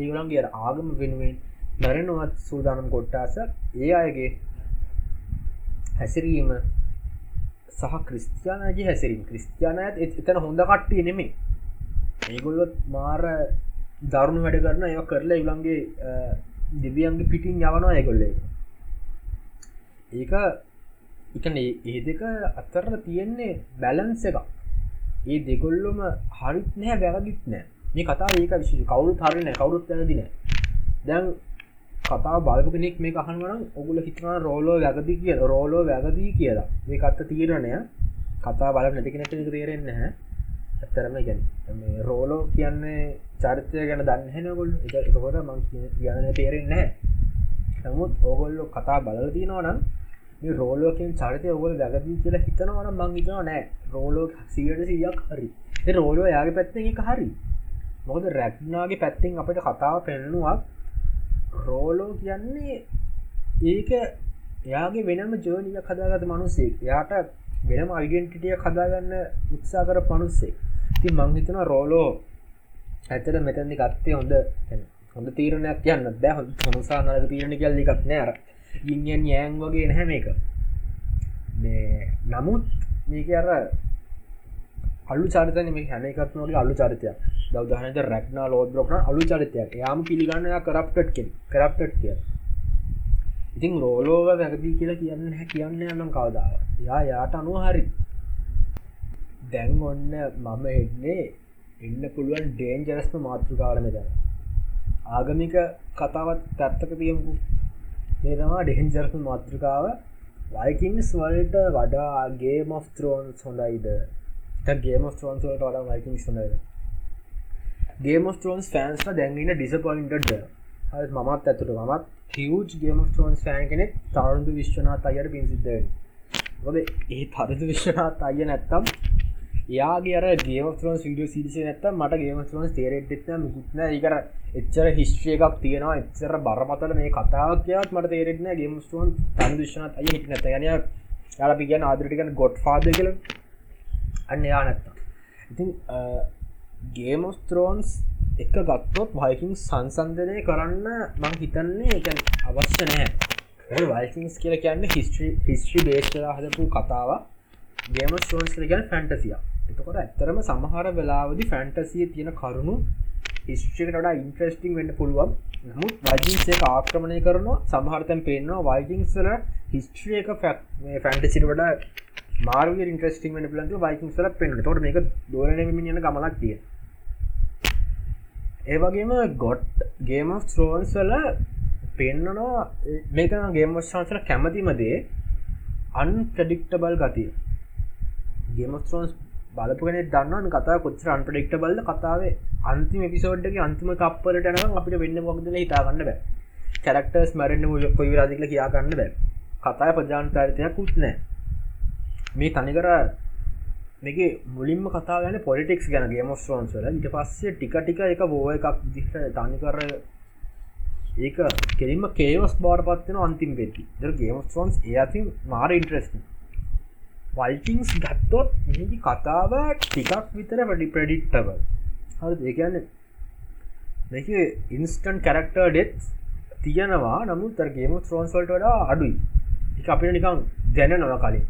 ඒගලන්ගේ ආගම වෙනුවෙන් මැරෙනවත් සූදානම් කොට්ටාස ඒ අයගේ හැසිරීම සහ ක්‍රිස්තියානගේ හැසිරීම. ක්‍රිස්තියානයත් එතන හොඳ කට්ටිය නෙමේ ඒගොල්ලොත් මාර දරුණු වැඩ කරන ඒ කරලා ඉලන්ගේ දෙවියන්ගේ පිටින් යවනවා ඒගොල්ලේ. ඒක එකන ඒ දෙක අතරන තියෙන්නේ බැලන්ස එක ඒ දෙගොල්ලොම හරිත් නෑ වැරදිත් නෑ මේ කතා ඒක විශෂ කවුරු හරින කවුරුත් වැරදින දැන් කතා බලපු කෙනෙක් මේ අහන්වනම් ඔගුල හිතනා රෝලෝ වැගදි කිය රෝලෝ වැගදී කියලා. මේ කත්ත තීරණය. කතා බල නැතිකෙනට තේරෙන්න හැ ඇත්තරම ගැන මේ රෝලෝ කියන්නේ චරිතය ගැන දන්නහෙනගොල් එක එතකොට මං කියන්න තේරෙන්නේ නමුත් ඕගොල්ලො කතා බලල තිනවනම් මේ රෝලෝකෙන් චරිතය ඔගොල වැගදී කියලා හිතනවන මංගිතන නෑ. රෝලෝ සියට සියක් හරි. රෝලෝ යාගේ පැත්තෙන් එක හරි. මොකද රැක්නාගේ පැත්තෙන් අපට කතාව පෙන්නුවක් රෝලෝ කියන්නේ ඒක එයාගේ වෙනම ජෝනිය කදාගත මනුසේ යාට වෙනම අයිඩෙන්ටිටිය කදාගන්න උත්සා කර පනුස්සේ ති මංහිතන රෝලෝ ඇතර මෙතැදි කත්තේ හොඳ හොඳ තීරණයක් කියන්න බෑ. හො හොසා නක තීරණ කල්ලි එකක් නෑර ඉන්යන් යෑන් වගේ නැහැ මේක. මේ නමුත් මේක අර අලු චරිතන මේ හැම එකත්නගේ අලු චරිතය දවදහනත රැක්නා ලෝඩ බ්‍රෝක්න අලු චරිතයක්. යාම පිළිගන්න කරප්ටට් කෙන් කරප්ටට් කිය ඉතින් රෝලෝව වැරදි කියලා කියන්න හැ කියන්න යනම් කවදාව යා යාට අනුව හරි. දැන් ඔන්න මම එන්නේ එන්න පුළුවන් ඩේන්ජරස්ම මාතෘකාලම දැන ආගමික කතාවත් පැත්තක තියමුකු. මේ තමා ඩෙන්ජර්ස් මාතෘකාව. වයිකින්ස් වලට වඩා ගේ මොෆ් ත්‍රෝන්ස් හොඳයිද? ගේ මො ත්‍රෝන්ස් වලට වඩා වයිකින් හොඳයිද? ගේ මො ත්‍රෝන්ස් ෆෑන්ස්ල දැන්ගන්න ඩිසපොයින්ටඩ මමත් ඇතුට මත් හිවජ් ගේම ටෝන්ස් ෆෑන් කෙනෙක්. තරුදු විශ්වනාත් අයර පිසිිද්ද ොද ඒ තරුදු විශ්වනාත් අය නැත්තම් යාගේ ගේම ්‍රෝන් විඩිය සිරිස නැත මට ගේම ්‍රෝන් තේරෙට මුකුත්න ඒකර එච්චර හිස්්්‍රිය එකක් තියෙනවා එච්චර බරමතල මේ කතාවක් කියවත් මට තේරෙටන ගේම ටෝන් තන් විශ්නත් අය හිට නැත යන යාලපි ගැන ආදරටිකන ගොඩ් ාද කල අන්න යා නැත්තා ඉතින් ගේම ස්ත්‍රෝන්ස් එක ගත්තොත් වයිකින් සංසන්ධනය කරන්න මං හිතන්නේ එක අවශ්‍ය නෑ. වයිකින්ස් කියල කියන්න හිස්ට්‍රී හිස්ට්‍රී බේස්ලා හදපු කතාව ගේම ස්ටෝන්ස් ගැන ෆැන්ටසියක් එතකොට ඇත්තරම සමහර වෙලාවදි ෆැන්ටසිය තියෙන කරුණු හිස්ට්‍රිකට ඉන්ට්‍රස්ටිං වෙන්න පුළුවන්. නමුත් වජින්සේ ආක්‍රමණය කරනවා සමහරතැන් පේනවා වයිජිංසල හිස්ට්‍රිය එක ෆැන්ටසිට වඩ මාර්ග ඉන්ට්‍රස්ටිං වන ලන්තු වයිකින්සල පෙන්න්න තොට මේක දෝරනමින් යන ගමලක් තිය ඒවගේම ගොට් ගේම ස්ට්‍රෝන්ස් වල පෙන්න්නනවා මේක ගේමස්ාන්සල කැමතිමදේ අන් ප්‍රඩික්ටබල් ගතිය. ගේමස්ට්‍රෝන්ස් බලපුගෙන දන්නවන් කතා කොච්චර අන්පඩෙක්ට බල්ල කතාවේ අන්තිම පිසෝඩ්ගේ අන්තිම කප්පලට නම් අපිට වෙන්න මොකදල හිතාගන්න බෑ. කැරක්ටර්ස් මැරෙන්න්න මුල කොයි රදිකල කියාගන්න බෑ. කතාය ප්‍රජාන් චරිතයක් කුත්නෑ මේ තනිකර මේක මුලින්ම කතා ගැන පොලිටික්ස් ගැන ගේමස්ට්‍රෝන්ස්වල ඉට පස්සේ ටික ටික එක බෝ එකක් දිට තනිකර ඒක කෙලින්ම කේවස් බාර පත්වන අන්තිම් වෙති ද ගේමස්ට්‍රෝන්ස් ඒ අති මාර ඉන්ට්‍රෙස්ට වල්ටිංස් ගත්තොත් මේකි කතාව ටිකක් විතර වැඩි ප්‍රඩික්ටබ හරි ඒකන්න මේක ඉන්ස්ටන් කැරක්ටර් ඩෙත් තියෙනවා. නමුත් ගේම ත්‍රෝන්ස්වල්ට වඩා අඩුයි. එක අපිට නිකං දැන නොව කලින්.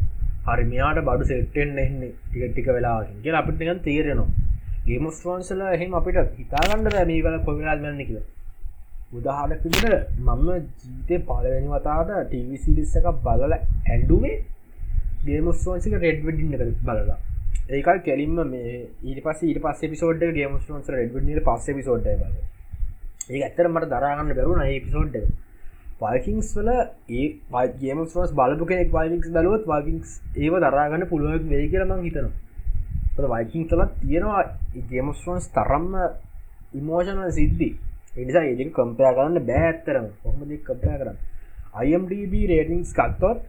හරි මෙයාට බඩු සෙට්ටෙන් එන්නේ ටික ටික වෙලාකින් කිය අපිට නිකන් තේරෙනවා. ගේම ස්ට්‍රෝන්සල එහෙම අපිට හිතාගන්න බෑ මේ වල කොවිලාත් මන්න කියලා. උදාහරණයක් විදිහට මම ජීවිතේ පළවෙනි වතාවට ටීවී සීරීස් එකක් බලලා ඇඬුවේ ගේම් ඔෆ් ත්‍රෝන්ස් එක රෙඩ් වෙඩින් එක බලලා. ඒකයි කෙලින්ම මේ ඊට පස්සේ ඊට පස්සේ එපිසෝඩ් එක Game of Thrones Red Wedding එක පස්සේ එපිසෝඩ් එක බලලා ඒක ඇත්තට මට දරා ගන්න බැරුණා මේ එපිසෝඩ් එක. වයිකින්ස් වල ඒ ගේම ස් බලපු කෙනෙක් වයිලික්ස් බලුවත් වයිකින්ස් ඒව දරාගන්න පුළුවක් වේ කියලමං හිතනවා. වයිකින් තලත් තියෙනවා ගේමස්ටෝන්ස් තරම්ම ඉමෝෂනල් සිද්ධි. එනිසා ඒක කම්පයා කරන්න බෑඇත්තරම කොහමද කම්පයා කරන්න? IMDB රේටිංස් කත්තොත්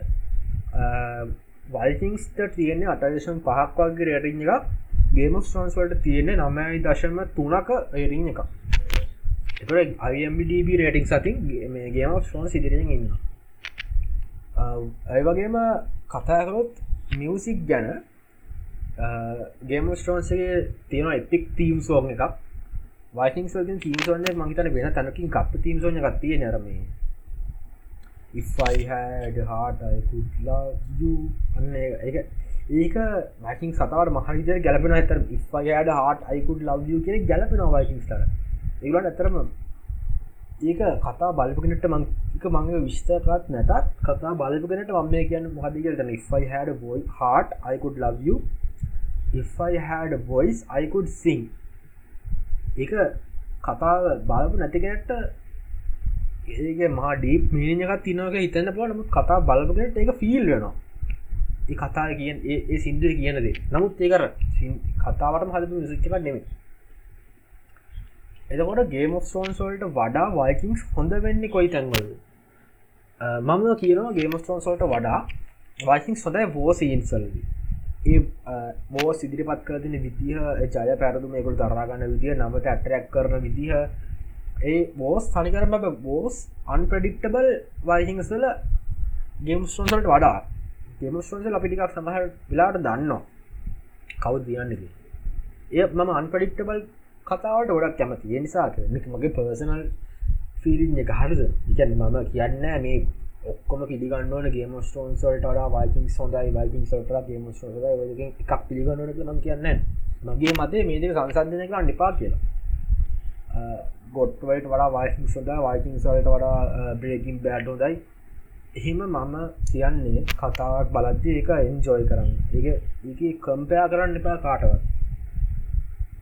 වල්කින්ස්ට තියෙන්නේ අටදේශම් පහක් වගේ රේටිං එක ගේම ස්ටෝන්ස් වලට තියෙන්නේ නමයි දශම තුනක රේටිං එකක්. එතට අම්ඩB රේටිං සතින් මේ ගේම ෝන් සිදිරෙන් ඉන්න ඇයි වගේම කතාකරොත් මියසික් ගැන ගේම ස්ටෝන්සගේ තියෙන එපික් තීම් සෝග එකක්. වයිතින් සෝතින් තීම් සෝන්න මහිතන වෙන තැනකින් කප් තීම් සෝන ගත්තිය නරමේ if I had heart I could love you. අන්න ඒක. ඒක මකින් සතවට මහරිතර ගැලපෙන ඇතර ඉෆයි had heart I could love you කියෙන ගැලපෙන වයිකින් ස්ටර ඒලට ඇතරම ඒක කතා බලපගෙනට මංක මගේ විස්තකත් නැතත් කතා බලපගෙනට මම කියන්න මහදිකරන if I had a boy heart I could love you. If I had a voice I could sing. ඒක කතා බලපු නැතිගෙනට ඒක මා ඩීප් මීනියකත් තිනවක හිතන්න පල නමුත් කතා බලපගෙනට ඒක ෆිල් වෙනවා. ඒ කතා කියෙන් ඒ සිින්දුව කියනදේ නමුත් ඒකර කතාවට හදපු විසිච්චක නෙමේ එතකොට ගේම ස්ටෝන්සෝල්ට වඩා වයිකින්ස් හොඳ වෙන්නේ කොයි තැන්වල මම කියනවා ගේම ස්ටෝන්සෝල්ට වඩා වයිකින් සොදයි බෝ සීන්සල් ඒ බෝ සිදිරිපත් කරදින විදිහ ජය පැරදු මේකුල් තරාගන්න විදිහ නමට ඇටරැක් කරන විදිහ ඒ බෝස් තනිකරම බෝස් අන්ප්‍රඩික්ටබල් වයිහිංසල ගේම්ස්ටෝන්සල්ට වඩා ගේමස්ටෝන්සල් අපිටිකක් සමහ වෙලාට දන්නවා. කවු දියන්නද ඒ මම අන්පඩික්ටබල් කතාවට ොඩක් කැමති නිසාක මික මගේ පර්සනල් ෆිරිං එක හරිද? ඉගැන මම කියන්න මේ ඔක්කොම පිළිගන්නන ගේම ස්ටෝන්සල්ට වයිකින් සොඳයි වයිකින් සොට ගේම ෝද එකක් පිළිගන්නට ම කියන්න මගේ මතේ මේක සංසන්ධනය කරන්න නිපා කියලා. ගොට්වලට වඩා වයිකින් සොද වයිකින් සල්ට වඩා බ්‍රේකින් බෑඩ්ඩෝදයි එහෙම මම කියන්නේ කතාවක් බලද්දි එක එන්ජෝයි කරන්න. ඒ ඒ කම්පයා කරන්න එපා කාටවත්.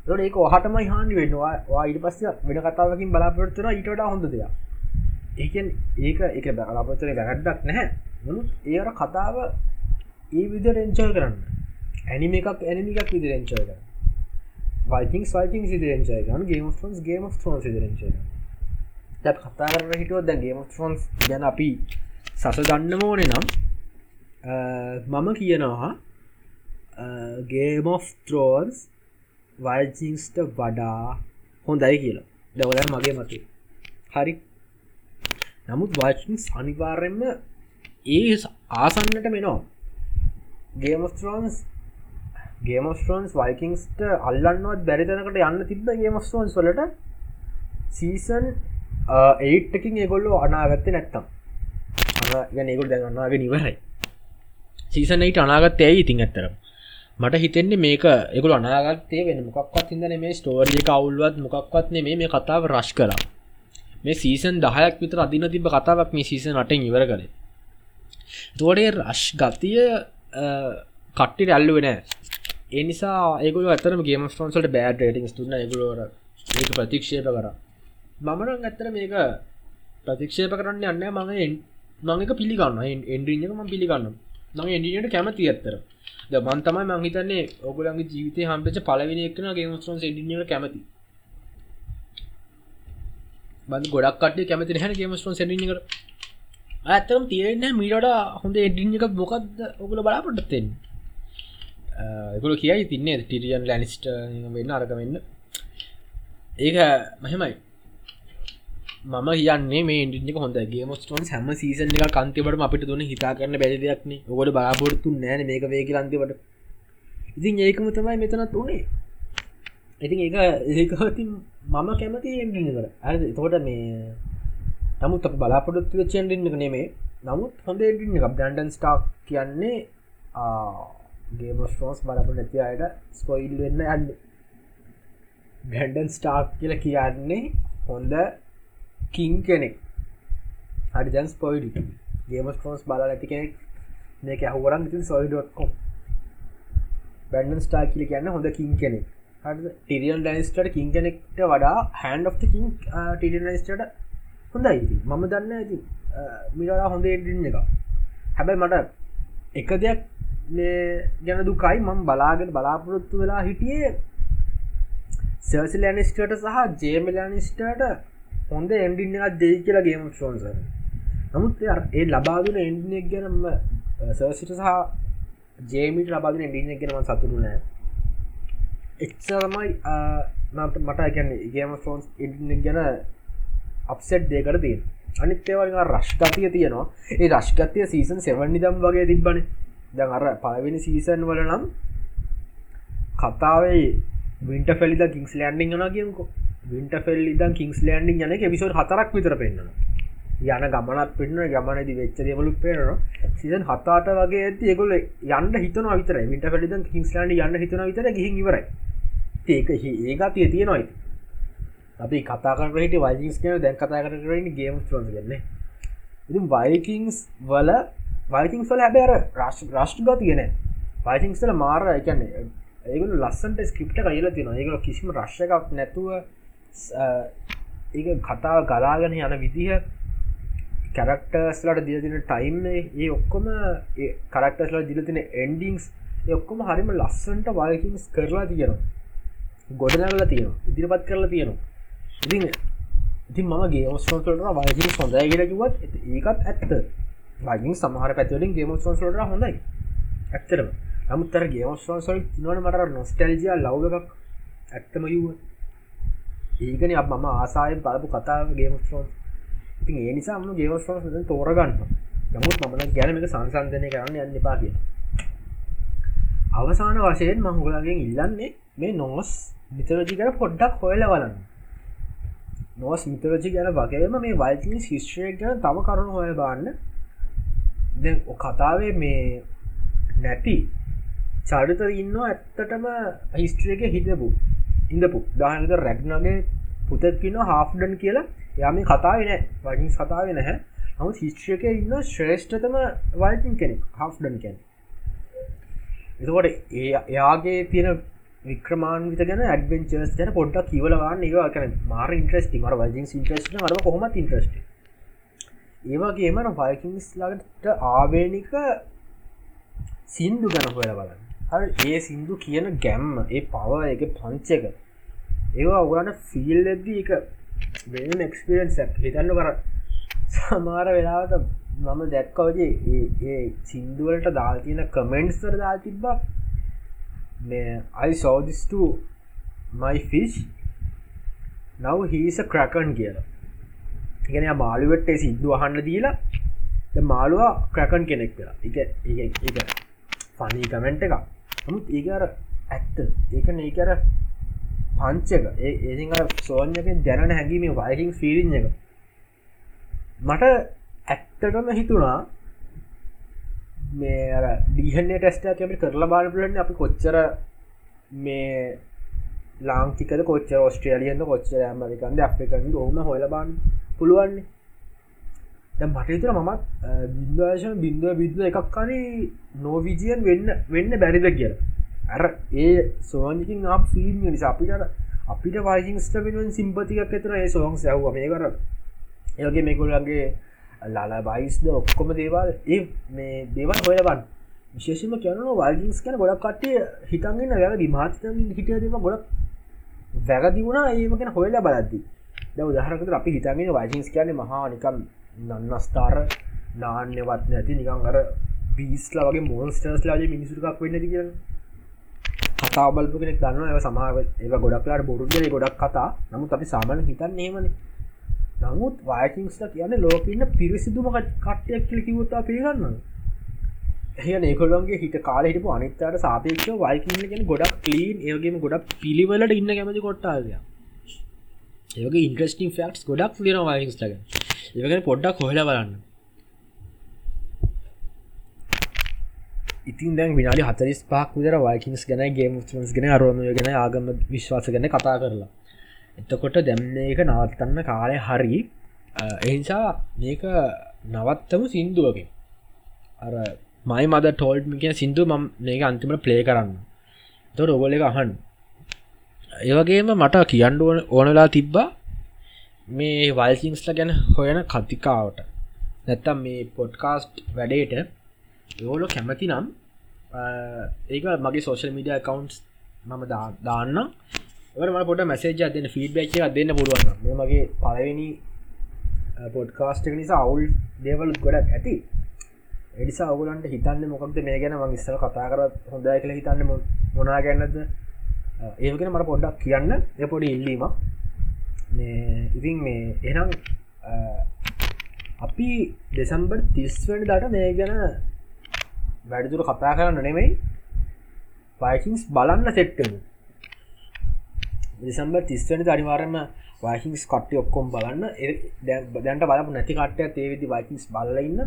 තොට ඒක ඔහටම හානි වෙනවා. ඊට පස්ස වෙන කතාවකින් බලාපොරත්තුන ඊටට හොඳ දෙයක්. ඒකෙන් ඒක එක බලාපොත්තන වැරැද්දක් නැහැ. නමුත් ඒර කතාව ඒ විදිර එංචල් කරන්න. ඇනිම එකක් ඇනිමිකක් විදි රංචය කර වයිතිං වයිතිං සිදරංචය ගන ගේම ෝන්ස් ගේම ෝන් සිදරංචය දැ කතා කර හිටුව දැ ගේම ෝන්ස් ගැන අපි සස ගන්න ඕනෙ නම් මම කියනවා ගේම of ත්‍රෝන්ස් වල්ජිංස්ට වඩා හොඳයි කියලා. දවල මගේ මත. හරි. නමුත් වාචින්ස් අනිවාර්යෙන්ම ඒ ආසන්නට මෙනවා ගේමස්ටරෝන්ස් ගේමස්ටරෝන්ස් වයිකින්ස්ට අල්ලන්නවත් බැරිතනකට යන්න තිබ ගේමස්ටෝන්ස් වලට සීසන් ඒට්ටකින් uh, ඒගොල්ලෝ අනාගත්ත නැත්තම්. ගැනගොල් දැන්න්නාගේ නිවරයි සීසනයිට අනාගත් ඇයි ඉතින් ඇත්තරම් මට හිතෙන්නේ මේක එකකු අනාගත්තේ වෙන මොකක්වත් හිදන මේ ස්ටෝරිය කවුල්වත් මොකක්වත් මේ මේ කතාව රශ් කලා මේ සීසන් දහයක් විතර අදින තිබ කතාවක් මේ සීසන් අටෙන් ඉවර කළ. තෝඩේ රශ් ගතිය uh, කට්ටි රැල්ලු වෙන ඒ නිසා ඒකල අතරම ගේම ටෝන්සට බෑඩ රේටිං තුන්න ගලෝර ඒක ප්‍රතික්ෂේප කර. මමන ඇත්තර මේක ප්‍රතික්ෂේප කරන්න යන්න මඟ මඟක පිළිගන්න එන්ඩිියක ම පිළිගන්න නම එඩියට කැමති ඇත්තර මන් තමයි මංහිතන්නේ ඔගුලන්ගේ ජීවිතය හම්පච පලවෙනි එක්න ගේමස්ට්‍රෝන් ඩිය කැමති බඳ ගොඩක් කට කැමති හැ ගේමස්ටන් සැනිකට ඇත්තම් තියෙන මීට හොඳ එඩින් එක මොකක්ද ඔකුල බලාපොටත්තෙන් එකුල කියයි තින්නේ ටිරියන් ලැනිස්ට වෙන්න අරක වෙන්න. ඒක මහෙමයි. මම කියන්නේ මේ ඉන්ඩික හොඳගේ මොස්ටන් හැම සීසන් එක කන්තිවට අපිට දුන්න හිතා කරන්න බැරි දෙයක්න ඔකොට බලාපොරත්තු නෑන මේක වේක අන්තිවට ඉතින් ඒකම තමයි මෙතනත් වනේ ඉතින් ඒක ඒකති මම කැමති එන්ඩිකර ඇ තෝට මේ නමුත් බලාපොරොත්තු චෙන්ඩින්න නෙමේ නමුත් හොඳ එඩින්න එක බ්‍රන්ඩන් ස්ටාක් කියන්නේ ගේමස්ටෝස් බලපු නැති අයට ස්පොයිල් වෙන්න යන්න. බැන්ඩන් ස්ටාක් කියල කියන්නේ හොඳ කින් කෙනෙක්. හරි ජන් ස්පොයිඩ ගේමස්ටෝස් බල ඇති කෙනෙක් මේක ඇහුවරන් ඉතින් සොයිඩොත්කොම් බැන්ඩන් ස්ටා කියල කියන්න හොඳ කින් කෙනෙක්. ටිරියල් ඩනිස්ට කින් කෙනෙක්ට වඩා හැන්ඩ of කින් ටිරියල් ඩනිස්ට හොඳයි මම දන්න ඇති මිරලා හොඳ ඉන්න එක හැබැයි මට එක දෙයක් ගැන දුකයි. මම බලාගෙන බලාපොරොත්තු වෙලා හිටියේ සර්සි ලනිස්ටට සහ ජේමලනිස්ටට හොඳ එන්ඩින්න එකක් දෙයි කියලා ගේම ශෝන්ස නමුත් ඒ ලබාදුන එන්ඩිනෙක් ගැනම සර්සිට සහ ජේමිට ලබාගෙන එඩින්න ගෙනම සතුරු නෑ එක්සමයි මට ගැන ගේම ෆෝන්ස් ඉඩිනෙක් ගැන අප්සෙට් දේකට තිය අනිත්‍යවල රශ්කතිය තියෙනවා. ඒ රශ්කතිය සීසන් සෙවන්නි දම් වගේ තිබ්බන. දැන් අර පලවෙනි සීසන් වල නම් කතාවේ වින්ට ෆෙල්ලිද කිංස් ලන්ඩිං යන කියකෝ වින්ට ෆෙල්ලිද කිංස් ලන්ඩිං යන පිසෝඩ් හතරක් විතර පෙන්න්න යන ගමනත් පෙන්න්න ගමනද වෙච්ච දෙවලු පේනවා සිදන් හතාට වගේ ඇති ඒගොල යන්න හිතන විතර විට ෆෙලිද කිංස් ලන්ඩ යන්න හිතන විතර ගිහි ඉවරයි. ඒක ඒගතිය තියෙනවායි අපි කතා කරට වයිකිස් කියන දැන් කතා කරට ගේම් ්‍රෝන් ගන්න ඉතින් වයිකින්ස් වල වයිකින්ස් වල හැබැර රශ් රශ්් ග තියෙන වයිකින්ස්ල මාර එකන්නේ ඒගල ලස්සන්ට ස්ක්‍රප්ට කයිල තින ඒකල කිසිම රශ්කක් නැතුව ඒ කතාව ගලාගෙන යන විදිහ කැරක්ටර්ස්ලට දිය තින ටයිම් ඒ ඔක්කොම කරක්ටස්ල දිල තින එන්ඩිංස් ඔක්කොම හරිම ලස්සන්ට වයිකින්ස් කරලා තියෙනවා. ගොඩනගල තියෙනවා. ඉදිරිපත් කරලා තියෙනවා. ඉතින් ඉතින් මගේ ඔස්ටෝට වජි සොඳය කියලා කිවත් ඒකත් ඇත්ත. වගින් සමහර පැතිවලින් ගේමස්ෝන්සලට හොඳයි. ඇත්තරම නමුත්තර ගේමස්ෝන්සල් තිනවන මට නොස්ටල්ජිය ලව් එකක් ඇත්තම යුව ඒකන අප මම ආසායෙන් බලපු කතාව ගේමස්ෝන් ඉතින් ඒ නිසා ම ගේමස්ෝන් තෝරගන්න නමුත් මමන ගැනමක සංසන්ධනය කරන්න යන්න එපා කිය අවසාන වශයෙන් මහුගලගෙන් ඉල්ලන්නේ මේ නොස් මිතරජිකර පොඩ්ඩක් හොයල වලන්න නොස් මිතරජි ගැන වගේම මේ වයිතින් ශිෂ්‍රය ගැන තම කරුණු හොය බාන්න දැ කතාවේ මේ නැති චරිත ඉන්න ඇත්තටම හිස්ට්‍රියක හිතපු ඉඳපු. දානක රැග්නගේ පුතත්කින්න හාෆ්ඩන් කියලා. යම කතාව නෑ. වගින් සතාව නැහැ. හම හිස්ට්‍රියක ඉන්න ශ්‍රේෂ්ඨතම වයිතින් කෙනෙක් හාෆ්ඩන් කෙන එතකොට ඒ එයාගේ තියෙන වික්‍රමාන්විත ගැන ඇඩවෙන්චර්ස් ගැන පොඩ්ඩක් කිවලවාන්න ඒවා කන මාර ඉන්ට්‍රස්ටි මර වජින් ඉන්ට්‍රස්ට මර කොහොමත් ඉන්ට්‍රස්ට ඒවාගේම වයිකින්ස් ලට ආවේනික සින්දු ගැන හොල බලන්න. හ ඒ සින්දු කියන ගැම්ම ඒ පව එක පංචක ඒවා ඔගලට ෆිල් ඇද්දී එක වෙන එක්ස්පිරන්සක් හිතන්න කර සමාර වෙලාවට මම දැක්කවජේ ඒ සින්දුවලට දාතියන කමෙන්ට්ස්තර දා තිබ්බක් මේ I saw this to my fish. Now he's a crackan කියලා. ඉගෙන මාළුවටේ සිද්දු අහන්න දීලා මාළුවා ක්‍රකන් කෙනෙක් වෙලා. එක එක ෆනී කමෙන්ට් එක නමුත් ඒකර ඇත්ත. ඒක ඒකර පංචක. ඒ ඒ සෝන්යක දැන හැඟීම වයිහිං ෆිරිං එක. මට ඇත්තටම හිතුණා මේ ඩිහන්නේ ටෙස්ට කැමි කරලා බාලපලන්න අපි කොච්චර මේ ලාංකික කොච්ච ඔස්ට්‍රේලියන්න කොච්චර ඇමරිකන්ද අපිකන් හොම හොලබන් පුළුවන්නේ දැ මටතර මමත් බින්දශන බින්දුව බිද්ද එකක්කන නෝවිජියන් වෙන්න වෙන්න බැරිද කියල. ඇර ඒ සෝනිකින් අප ෆීල් නිසා අපිට අපිට වයිසිංස්ට වෙනුවෙන් සිම්පතිකක් එතර ඒ සෝන් සැව්ව මේ කර ඒගේ මේකුල්ලන්ගේ ලාලා බයිස්ද ඔක්කොම දේවල් ඒ මේ දේවල් හොයබන් විශේෂම කියන වල්ගිස් කන ගොඩක් කටේ හිතන්ගන්න වැරදි. මාතත හිටිය දෙම ගොඩක් වැරදි වුණා. ඒමකෙන හොයලා බලද්දි. ද උදහරකට අපි හිතගෙන වයිසිස් කියන මහා නිකම් නන්නස්ථාර නාන්‍යවත් නැති නිකං අර පිස්ලා වගේ මෝන්ස්ටර්ස් ලාජ මිනිසුරක් වෙන්න ති කියන්න කතා බලපු කෙනෙක් දන්න ඒ සමාව ඒ ගොඩක්ලාට බොරුන්ගේ ගොඩක් කතා. නමුත් අපි සාමාන හිතන් නේමන නමුත් වයකින්ස්ට කියන ලෝකන්න පිරිසිදුම කට්ටයක් කියල කිවත්තා පිගන්න එහ ඒකොල්ලන්ගේ හිට කාල හිටපු අනිත්තට සාපේක්ෂ වයිකින්න ගෙන ගොඩක් කලීන් ඒගේම ගොඩක් පිළිවලට ඉන්න කැමති කොට්ටාදය ඒගේ ඉන්ට්‍රස්ටිං ෆක්ස් ගොඩක් ලින වයිකිස්ටග ඒගෙන පොඩ්ඩක් හොහල බලන්න. ඉතින් දැන් විනාඩි හතරිස් පක් විදර වයිකින්ස් ගැන ගේම ස් ගෙන අරුවම ගෙන ආගම විශ්වාස ගැන කතා කරලා. එතකොට දැම්න එක නවත්තන්න කාලය හරි එනිසා මේක නවත්තම සින්දුවකින්. අර මයි මද ටෝල්ඩ් මික සිින්දු ම මේක අන්තිමට ප්ලේ කරන්න. තො රොබල එක අහන් ඒවගේම මට කියන්න ඕනලා තිබ්බා මේ වල්සිංස්ල ගැන හොයන කතිකාවට. නැත්තම් මේ පොඩ්කාස්ට් වැඩේට යෝලො කැමති නම් ඒක මගේ සෝශල් මීඩිය කවන්ස් මම දාන්න ම පොට මැසේජ දෙන්න ෆීඩ්බැක් දෙන්න පුළුවන් මේ මගේ පලවෙනි පොඩ්කාස්ට් නිසා අවුල් දේවලුත් ගොඩක් ඇති. එනිසා ඔගුලන්ට හිතන්න මොකක්ද මේ ගැන ම ඉස්සල කතා කරත් හොඳයි කියල හිතන්න මොනා ගැන්නද ඒකෙන මට පොඩ්ඩක් කියන්න. එ පොඩි ඉල්ලීම ඉතින් මේ එනම් අපි දෙසම්බර් තිස්වැනි දට මේ ගැන වැඩිදුර කතා කරන්න නෙමෙයි. වයිකින්ස් බලන්න සෙට්ටමු දෙසම්බර් තිස්වැනි අනිවාරම වයිහින්ස් කට්ටි ඔක්කොම් බලන්න. දැන්ට බලපු නැති කට්ටය තේවිදි වයිකින්ස් බලන්න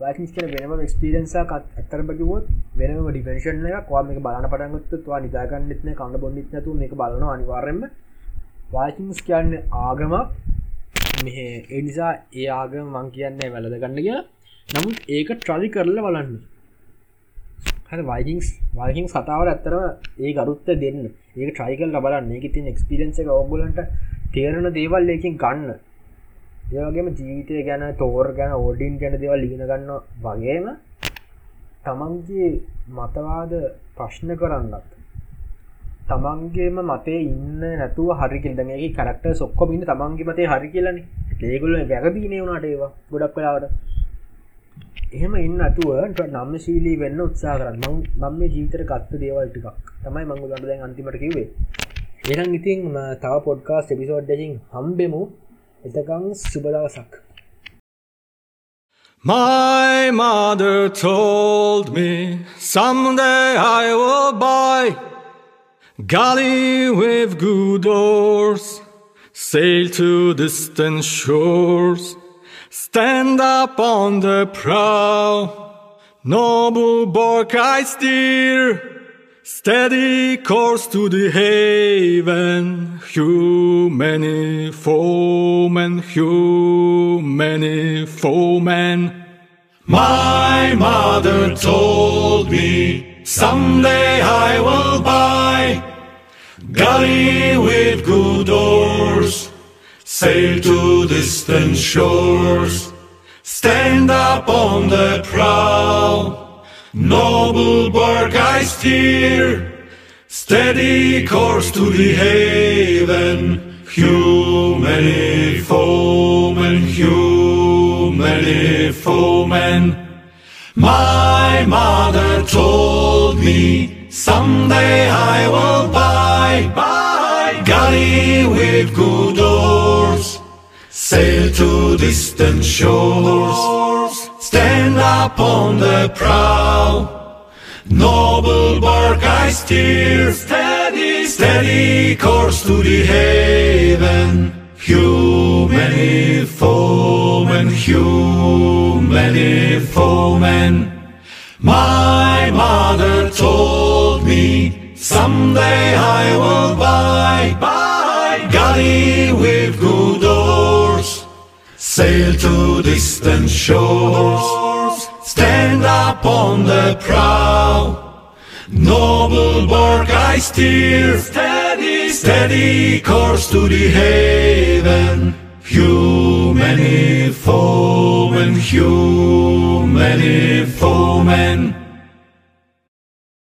වයිකින්ස් කියන වෙනම ක්ස්පිරන්සා ඇතර බකිවොත් වෙනම ඩිපෙන්ශන එක කවාම එක බලන පටන්ගත්තුවා නිදාගන්නෙත්න කන්න බොන්නිත් නතු එක බලන අනිවාරෙන්ම වයිකින්ස් කියන්න ආගමක්. මෙහ එනිසා ඒ ආගම මං කියන්නේ වැලද ගන්න කිය නමුත් ඒක ට්‍රලි කරල බලන්න. වයිකින්ස් වයිකින් සතාවට ඇත්තරම ඒ ගරුත්ත දෙන්න. ඒක ට්‍රයිකල් ලබලන්න ඒක තින් එක්ස්පිරෙන්ස එක ඔගුලන්ට තේරණ දේවල් ඒකින් ගන්න. ඒවගේම ජීවිතය ගැන තෝර් ගැන ඕඩින් ගැන දේවල් ලිගෙන ගන්න වගේම තමන්ගේ මතවාද ප්‍රශ්න කරන්නත් තමන්ගේම මතේ ඉන්න නැතුව හරිකිල් දගේ කරක්ට සොක්කොම ඉන්න තමන්ගේ මතේ හරි කියලන. ඒගුල වැැගදීනේ වුණට ඒවා ගොඩක් කලාවට එහෙම ඉන්න අතුවට නම්ම ශීලී වෙන්න උත්සා කරන්න. මම මේ ජීවිතර ගත්ත දේවල්ටිකක් තමයි මංගු ගඩ දැන් අන්තිමට කිවේ එනම් ඉතින් තව පොඩ්කාස් එපිසෝඩ්ඩකින් හම්බෙමු. My mother told me someday I will buy galley with good oars, sail to distant shores, stand up on the prow, noble bark I steer steady course to the haven, hew many foemen, hew many foemen. My mother told me someday I will buy galley with good oars. Sail to distant shores, stand up on the prow, noble bark I steer, steady course to the haven, hew many foemen, hew foemen. My mother told me someday I will buy, buy galley with good oars, sail to distant shores, stand up on the prow, noble bark I steer, steady, steady course to the haven. Many foemen, hew many foemen. My mother told me someday I will buy, buy galley with good sail to distant shores, stand up on the prow, noble bark I steer, steady, steady course to the haven. Hew many foemen, hew many foemen.